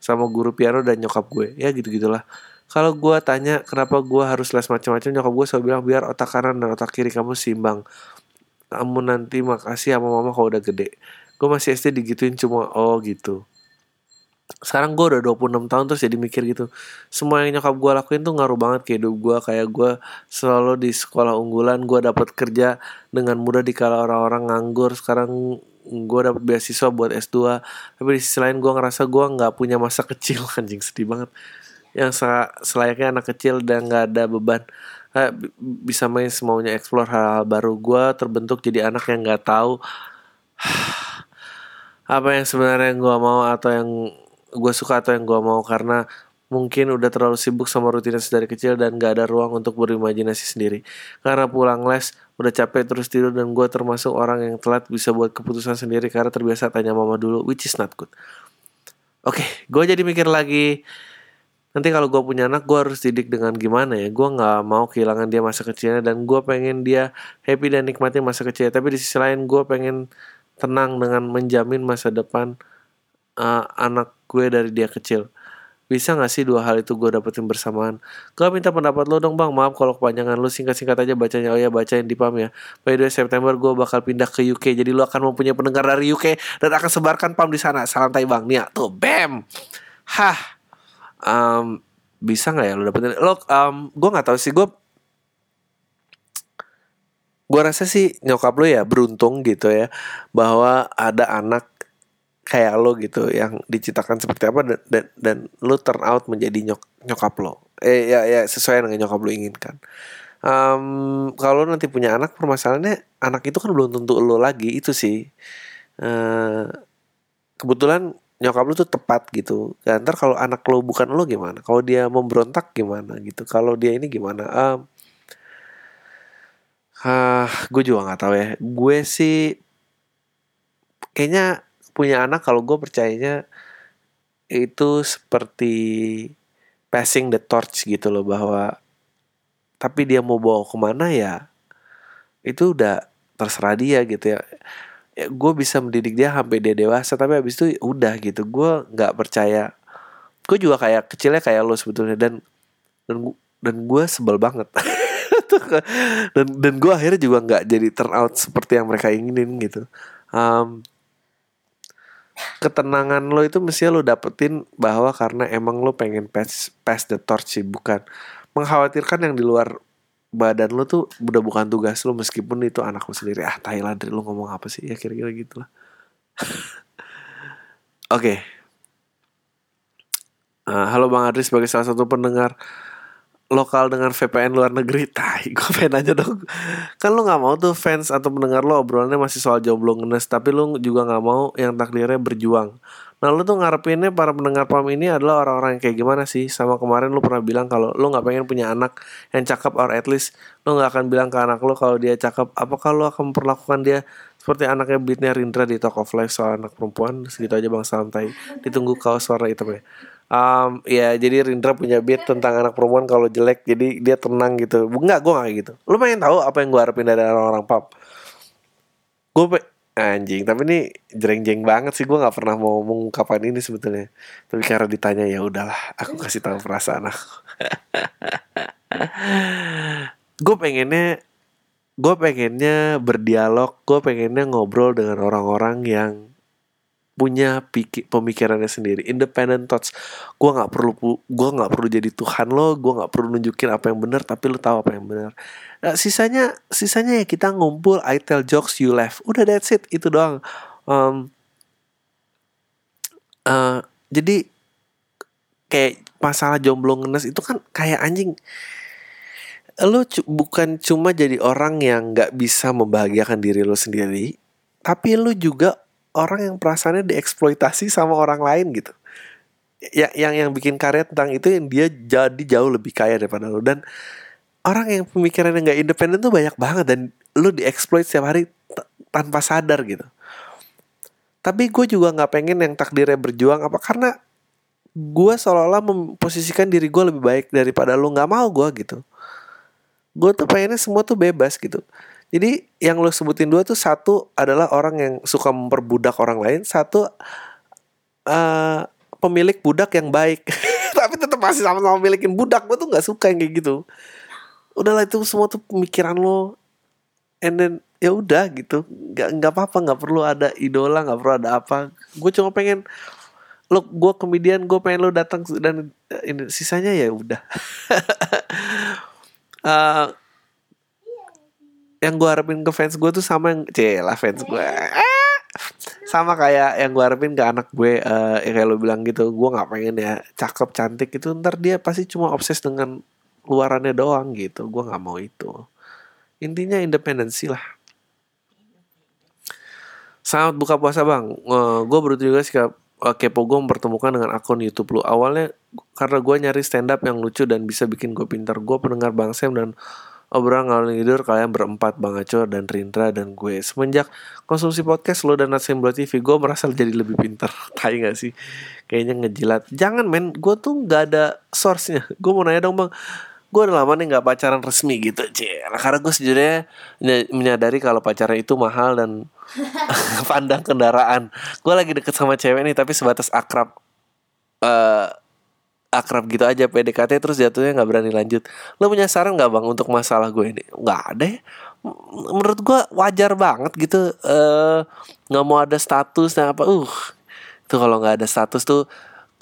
sama guru piano dan nyokap gue. Ya gitu gitulah kalau gue tanya kenapa gue harus les macam-macam? Nyokap gue selalu bilang biar otak kanan dan otak kiri kamu seimbang. Kamu nanti makasih sama mama kalau udah gede. Gue masih SD digituin cuma oh gitu sekarang gue udah 26 tahun terus jadi mikir gitu. Semua yang nyokap gue lakuin tuh ngaruh banget ke hidup gue kayak gue selalu di sekolah unggulan gue dapat kerja dengan mudah dikala orang-orang nganggur. Sekarang gue dapet beasiswa buat S2 tapi di sisi lain gue ngerasa gue nggak punya masa kecil. Anjing sedih banget. Yang se- selayaknya anak kecil dan nggak ada beban. Eh, bi- bisa main semaunya explore hal-hal baru. Gue terbentuk jadi anak yang nggak tahu apa yang sebenarnya gue mau atau yang gue suka atau yang gue mau karena mungkin udah terlalu sibuk sama rutinitas dari kecil dan gak ada ruang untuk berimajinasi sendiri. Karena pulang les udah capek terus tidur dan gue termasuk orang yang telat bisa buat keputusan sendiri karena terbiasa tanya mama dulu which is not good. Oke gue jadi mikir lagi nanti kalau gue punya anak gue harus didik dengan gimana ya? Gue nggak mau kehilangan dia masa kecilnya dan gue pengen dia happy dan nikmati masa kecilnya. Tapi di sisi lain gue pengen tenang dengan menjamin masa depan uh, anak gue dari dia kecil. Bisa gak sih dua hal itu gue dapetin bersamaan? Gue minta pendapat lo dong bang. Maaf kalau kepanjangan lo singkat-singkat aja bacanya. Oh ya bacain di PAM ya. By the way September gue bakal pindah ke UK Jadi lo akan mempunyai pendengar dari UK Dan akan sebarkan PAM di sana. Salam tai bang. Nia tuh bam! Hah. Em, Bisa gak ya lo dapetin? Lo um, gue gak tahu sih. Gue Gue rasa sih nyokap lo ya beruntung gitu ya Bahwa ada anak kayak lo gitu yang diciptakan seperti apa dan dan, dan lo turn out menjadi nyok nyokap lo. Eh ya ya sesuai dengan nyokap lo inginkan. Em, kalau nanti punya anak permasalahannya anak itu kan belum tentu lo lagi itu sih. Eh, kebetulan nyokap lo tuh tepat gitu. Dan ntar kalau anak lo bukan lo gimana? Kalau dia memberontak gimana gitu? Kalau dia ini gimana? Em, ah gue juga nggak tahu ya. Gue sih kayaknya punya anak kalau gue percayanya itu seperti passing the torch gitu loh bahwa tapi dia mau bawa ke mana ya itu udah terserah dia gitu ya, ya gue bisa mendidik dia sampai dia dewasa tapi habis itu udah gitu. Gue nggak percaya. Gue juga kayak kecilnya kayak lo sebetulnya dan dan dan gue sebel banget. Dan dan gue akhirnya juga nggak jadi turn out seperti yang mereka inginin gitu. Em, ketenangan lo itu mesti lo dapetin bahwa karena emang lo pengen pass pass the torch sih bukan. Mengkhawatirkan yang di luar badan lo tuh udah bukan tugas lo meskipun itu anak lo sendiri. Ah Thailand lo ngomong apa sih? Ya kira-kira gitu lah. Oke. Eh, halo Bang Adri sebagai salah satu pendengar lokal dengan VPN luar negeri tai gue pengen aja dong. Kan lu nggak mau tuh fans atau pendengar lo obrolannya masih soal jomblo ngenes tapi lu juga nggak mau yang takdirnya berjuang. Nah lu tuh ngarepinnya para pendengar pam ini adalah orang-orang yang kayak gimana sih? Sama kemarin lu pernah bilang kalau lu nggak pengen punya anak yang cakep or at least lu nggak akan bilang ke anak lu kalau dia cakep. Apakah lu akan memperlakukan dia seperti anaknya Britney Rindra di Talk of Life soal anak perempuan? Segitu aja bang salam tai ditunggu kaos warna hitam ya Um, ya jadi Rindra punya beat tentang anak perempuan kalau jelek jadi dia tenang gitu. Enggak gue gak kayak gitu. Lu pengen tahu apa yang gue harapin dari orang-orang pop? Gue anjing tapi ini jreng-jeng banget sih. Gue nggak pernah mau mengungkapkan ini sebetulnya. Tapi karena ditanya ya udahlah aku kasih tahu perasaan aku. Gue pengennya gue pengennya berdialog gue pengennya ngobrol dengan orang-orang yang punya pikir pemikirannya sendiri. Independent thoughts. Gue nggak perlu gue nggak perlu jadi Tuhan lo gue nggak perlu nunjukin apa yang benar tapi lo tahu apa yang benar. Nah, sisanya sisanya ya kita ngumpul I tell jokes you laugh. Udah that's it. Itu doang. Um, eh, jadi kayak masalah jomblo ngenes itu kan kayak anjing. Lo bukan cuma jadi orang yang nggak bisa membahagiakan diri lo sendiri tapi lo juga orang yang perasaannya dieksploitasi sama orang lain gitu. Ya yang yang bikin karya tentang itu yang dia jadi jauh lebih kaya daripada lo dan orang yang pemikirannya nggak independen tuh banyak banget dan lo dieksploit setiap hari tanpa sadar gitu. Tapi gue juga nggak pengen yang takdirnya berjuang apa karena gue seolah-olah memposisikan diri gue lebih baik daripada lo nggak mau gue gitu. Gue tuh pengennya semua tuh bebas gitu jadi yang lo sebutin dua tuh satu adalah orang yang suka memperbudak orang lain satu eh pemilik budak yang baik. Tapi tetap masih sama-sama milikin budak. Gue tuh nggak suka yang kayak gitu. Udahlah itu semua tuh pemikiran lo and then ya udah gitu. Nggak nggak apa-apa nggak perlu ada idola nggak perlu ada apa. Gue cuma pengen lo gue komedian gue pengen lo datang dan eh, ini sisanya ya udah. Eh, yang gue harapin ke fans gue tuh sama yang lah fans gue sama kayak yang gue harapin ke anak gue eh yang kayak lo bilang gitu. Gue nggak pengen ya cakep cantik itu ntar dia pasti cuma obses dengan luarannya doang gitu. Gue nggak mau itu. Intinya independensi lah. Selamat buka puasa bang. Gue beruntung juga sih Kak. Eh, Kepo gue mempertemukan dengan akun YouTube lu. Awalnya karena gue nyari stand up yang lucu dan bisa bikin gue pintar. Gue pendengar Bang Sam dan obrolan ngalor tidur kalian berempat Bang Acor dan Rindra dan gue. Semenjak konsumsi podcast lo dan Nasim Bro TV Gue merasa jadi lebih pintar. Tai gak sih? Kayaknya ngejilat. Jangan men. Gue tuh gak ada source-nya. Gue mau nanya dong bang. Gue udah lama nih nggak pacaran resmi gitu cie karena gue sejujurnya ny- menyadari kalau pacaran itu mahal dan pandang kendaraan. Gue lagi deket sama cewek nih tapi sebatas akrab eh akrab gitu aja PDKT terus jatuhnya nggak berani lanjut. Lo punya saran nggak bang untuk masalah gue ini? Nggak ada ya. Menurut gue wajar banget gitu eh nggak mau ada status dan apa uh. Itu kalau nggak ada status tuh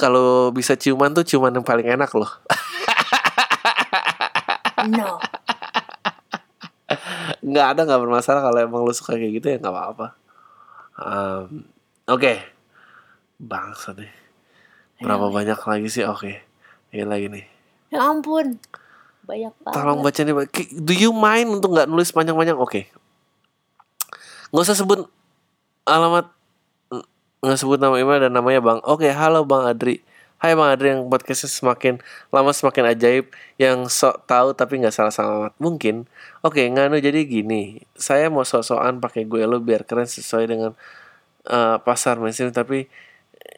kalau bisa ciuman tuh ciuman yang paling enak loh. No. nggak ada nggak bermasalah. Kalau emang lo suka kayak gitu ya nggak apa-apa. Em, oke. Bangsa deh berapa banyak lagi sih? Oke. Ini lagi nih. Ya ampun. Banyak banget. tolong baca nih do you mind untuk nggak nulis panjang-panjang? Oke. Nggak usah sebut alamat nggak sebut nama email dan namanya bang. Oke halo bang Adri. Hai Bang Adri yang podcastnya semakin lama semakin ajaib Yang sok tahu tapi nggak salah alamat Mungkin. Oke nganu jadi gini. Saya mau sok-sokan pakai gue lo biar keren sesuai dengan eh, pasar mainstream Tapi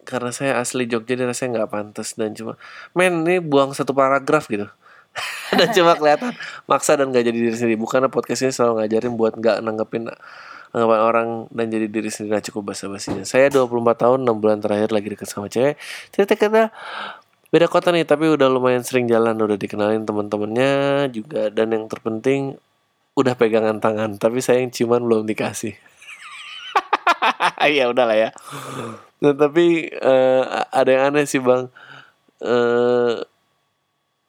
karena saya asli Jogja dan rasanya nggak pantas dan cuma men ini buang satu paragraf gitu. Dan cuma kelihatan maksa dan gak jadi diri sendiri. Bukannya podcast ini selalu ngajarin buat nggak nanggepin anggapan orang dan jadi diri sendiri. Nah, cukup basa-basinya. Saya 24 tahun 6 bulan terakhir lagi deket sama cewek. Cerita kita beda kota nih tapi udah lumayan sering jalan udah dikenalin teman-temannya juga. Dan yang terpenting udah pegangan tangan tapi saya yang ciuman belum dikasih. Ya udahlah ya Nah tapi eh, ada yang aneh sih bang. Eh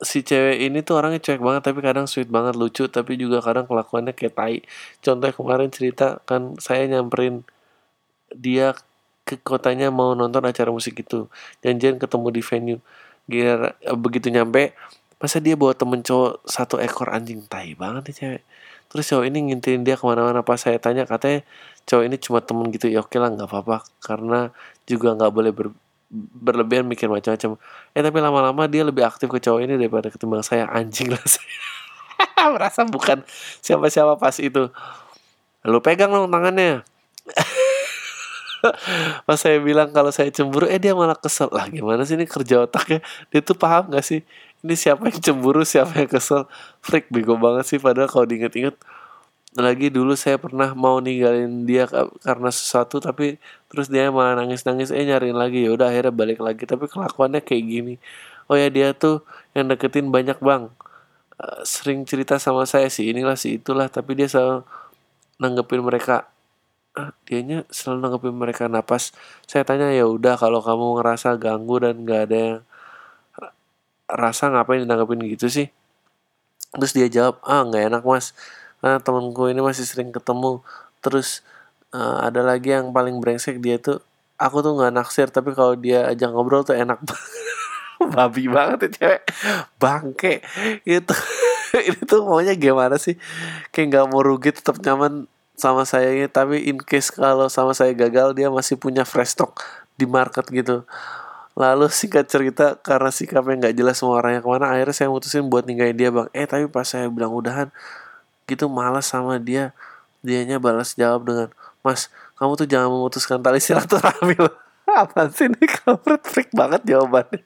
Si cewek ini tuh orangnya cuek banget Tapi kadang sweet banget lucu Tapi juga kadang kelakuannya kayak tai. Contohnya kemarin cerita Kan saya nyamperin Dia ke kotanya mau nonton acara musik itu Janjian ketemu di venue. Gila, begitu nyampe Masa dia bawa temen cowok Satu ekor anjing? Tai banget nih cewek. Terus cowok ini ngintilin dia ke mana-mana. Pas saya tanya katanya cowok ini cuma temen gitu. Ya oke lah nggak apa-apa. Karena juga nggak boleh ber- berlebihan mikir macam-macam. Eh tapi lama-lama dia lebih aktif ke cowok ini daripada ketimbang saya. Anjing lah saya. Merasa bukan siapa-siapa pas itu. Lu pegang dong tangannya. Pas saya bilang kalau saya cemburu eh dia malah kesel. Lah gimana sih ini kerja otaknya? Dia tuh paham gak sih ini siapa yang cemburu siapa yang kesel? Freak bego banget sih. Padahal kalau diinget-inget lagi dulu saya pernah mau ninggalin dia karena sesuatu tapi terus dia malah nangis-nangis eh nyariin lagi. Ya udah akhirnya balik lagi. Tapi kelakuannya kayak gini. Oh ya dia tuh yang deketin banyak bang. Uh, sering cerita sama saya sih inilah sih itulah tapi dia selalu nanggepin mereka. Ah, dianya selalu nanggepin mereka napas. Saya tanya ya udah kalau kamu ngerasa ganggu dan gak ada yang rasa ngapain nanggepin gitu sih. Terus dia jawab ah nggak enak mas. Nah temenku ini masih sering ketemu. Terus uh, ada lagi yang paling brengsek dia tuh aku tuh nggak naksir tapi kalau dia ajak ngobrol tuh enak babi banget ya cewek. Bangke. Itu ini tuh maunya gimana sih? Kayak nggak mau rugi tetap nyaman sama saya ini. Tapi in case kalau sama saya gagal dia masih punya fresh stock di market gitu lalu singkat cerita karena sikapnya nggak jelas semua orangnya ke mana akhirnya saya mutusin buat ninggalin dia bang. Eh tapi pas saya bilang udahan gitu malas sama dia dianya balas jawab dengan mas kamu tuh jangan memutuskan tali silaturahmi loh apa sih ini? Kampret freak banget jawabannya.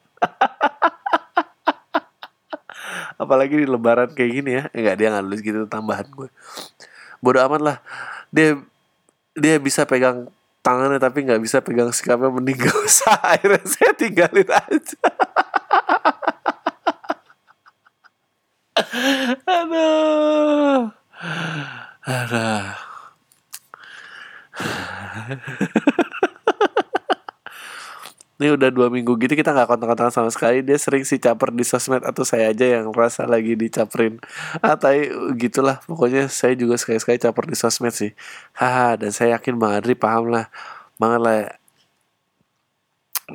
Apalagi di lebaran kayak gini ya. Enggak dia nggak nulis gitu tambahan gue. Bodoh amat lah. Dia dia bisa pegang tangannya tapi nggak bisa pegang sikapnya mending gak usah akhirnya saya tinggalin aja Aduh. Aduh. Ini udah dua minggu gitu kita nggak kontak-kontak sama sekali. Dia sering sih caper di sosmed Atau saya aja yang merasa lagi dicaperin. Ah, gitulah. Pokoknya saya juga sekali-sekali caper di sosmed sih. Haha dan saya yakin Bang Adri paham lah. Banget lah ya.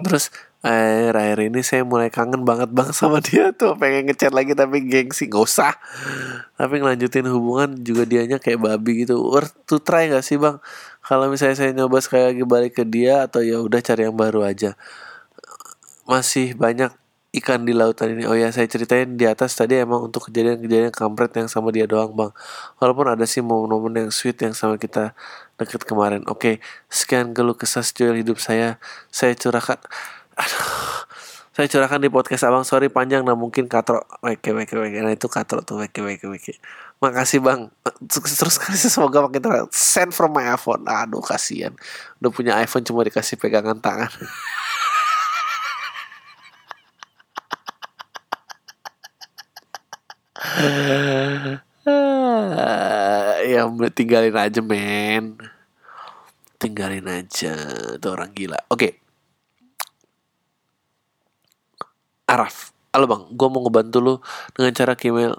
Terus akhir-akhir ini saya mulai kangen banget bang sama dia tuh. Pengen ngechat lagi tapi gengsi. Nggak usah. Tapi ngelanjutin hubungan juga dianya kayak babi gitu. Worth to try nggak sih bang? Kalau misalnya saya nyoba sekali lagi balik ke dia atau ya udah cari yang baru aja. Masih banyak ikan di lautan ini. Oh ya saya ceritain di atas tadi emang untuk kejadian-kejadian kampret yang sama dia doang bang. Walaupun ada sih momen-momen yang sweet yang sama kita deket kemarin. Oke sekian keluh kesah sejauh hidup saya. Saya curahkan aduh saya curahkan di podcast abang. Sorry panjang. Nah mungkin katro weke weke weke. Nah itu katro tuh. Weke weke weke. Makasih bang. Terus terus semoga makin terang send from my iPhone. Aduh kasihan. Udah punya iPhone cuma dikasih pegangan tangan. Ya tinggalin aja men. Tinggalin aja. Itu orang gila. Oke. okay. Araf. Halo bang. Gue mau ngebantu lu dengan cara email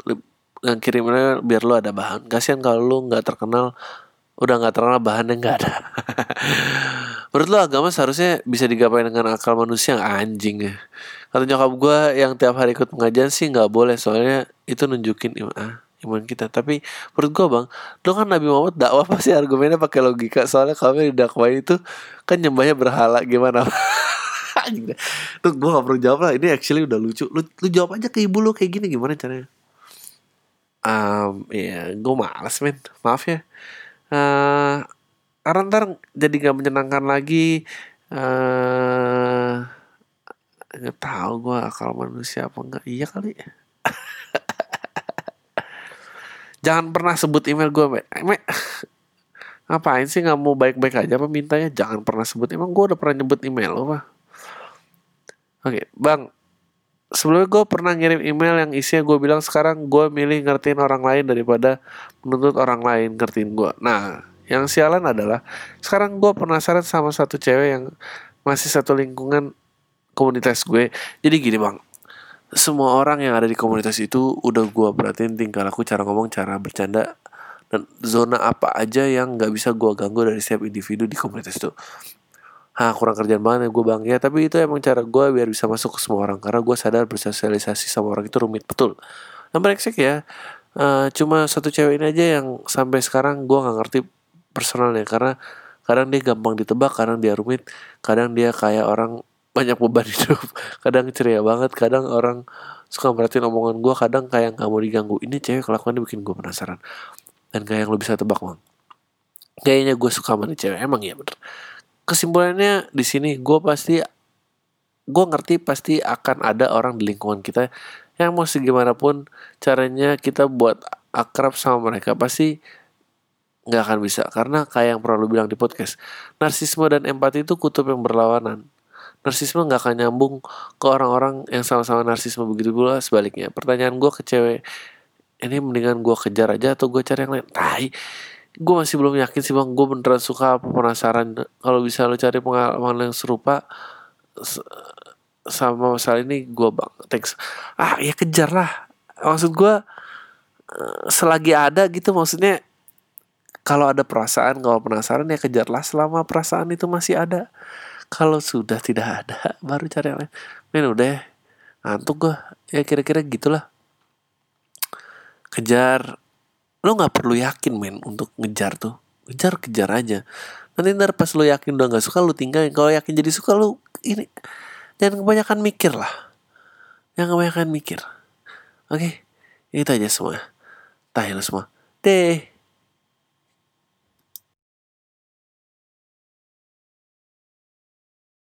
dengan kirimnya biar lu ada bahan. Kasihan kalau lu nggak terkenal udah nggak terkenal bahannya nggak ada. Menurut lu agama seharusnya bisa digapai dengan akal manusia? Anjing. Ya kata nyokap gue yang tiap hari ikut pengajian sih nggak boleh soalnya itu nunjukin iman ah, iman kita. Tapi menurut gue bang lu kan Nabi Muhammad dakwah pasti argumennya pakai logika. Soalnya kalau didakwain itu kan nyembahnya berhala. Gimana Tuh gue gak perlu jawab lah. Ini actually udah lucu. Lu, lu jawab aja ke ibu lu kayak gini Gimana caranya? Um, Ya gue males men. Maaf ya. Uh, Karena ntar jadi gak menyenangkan lagi. Uh, Gak tau gue akal manusia apa enggak Iya kali. Jangan pernah sebut email gue me, me Ngapain sih gak mau baik-baik aja apa mintanya? Jangan pernah sebut Emang gue udah pernah nyebut email lo pak Oke, Bang. Sebelumnya gue pernah ngirim email yang isinya gue bilang sekarang gue milih ngertiin orang lain daripada menuntut orang lain ngertiin gue. Nah, yang sialan adalah sekarang gue penasaran sama satu cewek yang masih satu lingkungan komunitas gue. Jadi gini bang, semua orang yang ada di komunitas itu udah gue perhatiin tingkah laku, cara ngomong, cara bercanda, dan zona apa aja yang nggak bisa gue ganggu dari setiap individu di komunitas itu ah kurang kerjaan banget ya gue bang. Ya tapi itu emang cara gue biar bisa masuk ke semua orang. Karena gue sadar bersosialisasi sama orang itu rumit betul. Nah brengsek ya uh, cuma satu cewek ini aja yang sampai sekarang gue nggak ngerti personalnya. Karena kadang dia gampang ditebak kadang dia rumit kadang dia kayak orang banyak beban hidup kadang ceria banget kadang orang suka merhatiin omongan gue kadang kayak nggak mau diganggu. Ini cewek kelakuannya bikin gue penasaran dan kayak yang lo bisa tebak bang. Kayaknya gue suka sama cewek. Emang ya bener kesimpulannya di sini gue pasti gue ngerti pasti akan ada orang di lingkungan kita yang mau segimanapun caranya kita buat akrab sama mereka pasti nggak akan bisa. Karena kayak yang pernah lu bilang di podcast narsisme dan empati itu kutub yang berlawanan. Narsisme nggak akan nyambung ke orang-orang yang sama-sama narsisme. Begitu pula sebaliknya. Pertanyaan gue ke cewek ini mendingan gue kejar aja atau gue cari yang lain? Tai gue masih belum yakin sih bang. Gue beneran suka apa penasaran. Kalau bisa lo cari pengalaman yang serupa sama masalah ini gue bang thanks. Ah ya kejar lah maksud gue eh, selagi ada gitu maksudnya kalau ada perasaan kalau penasaran ya kejarlah selama perasaan itu masih ada. Kalau sudah tidak ada baru cari yang lain. Men udah ya, ngantuk gue ya kira-kira gitulah. Kejar lo nggak perlu yakin men untuk ngejar tuh. Ngejar kejar aja. Nanti ntar pas lo yakin udah nggak suka lo tinggalin. Kalau yakin jadi suka lo ini jangan kebanyakan mikir lah. Jangan kebanyakan mikir. Oke itu aja semua. Tahu semua. Deh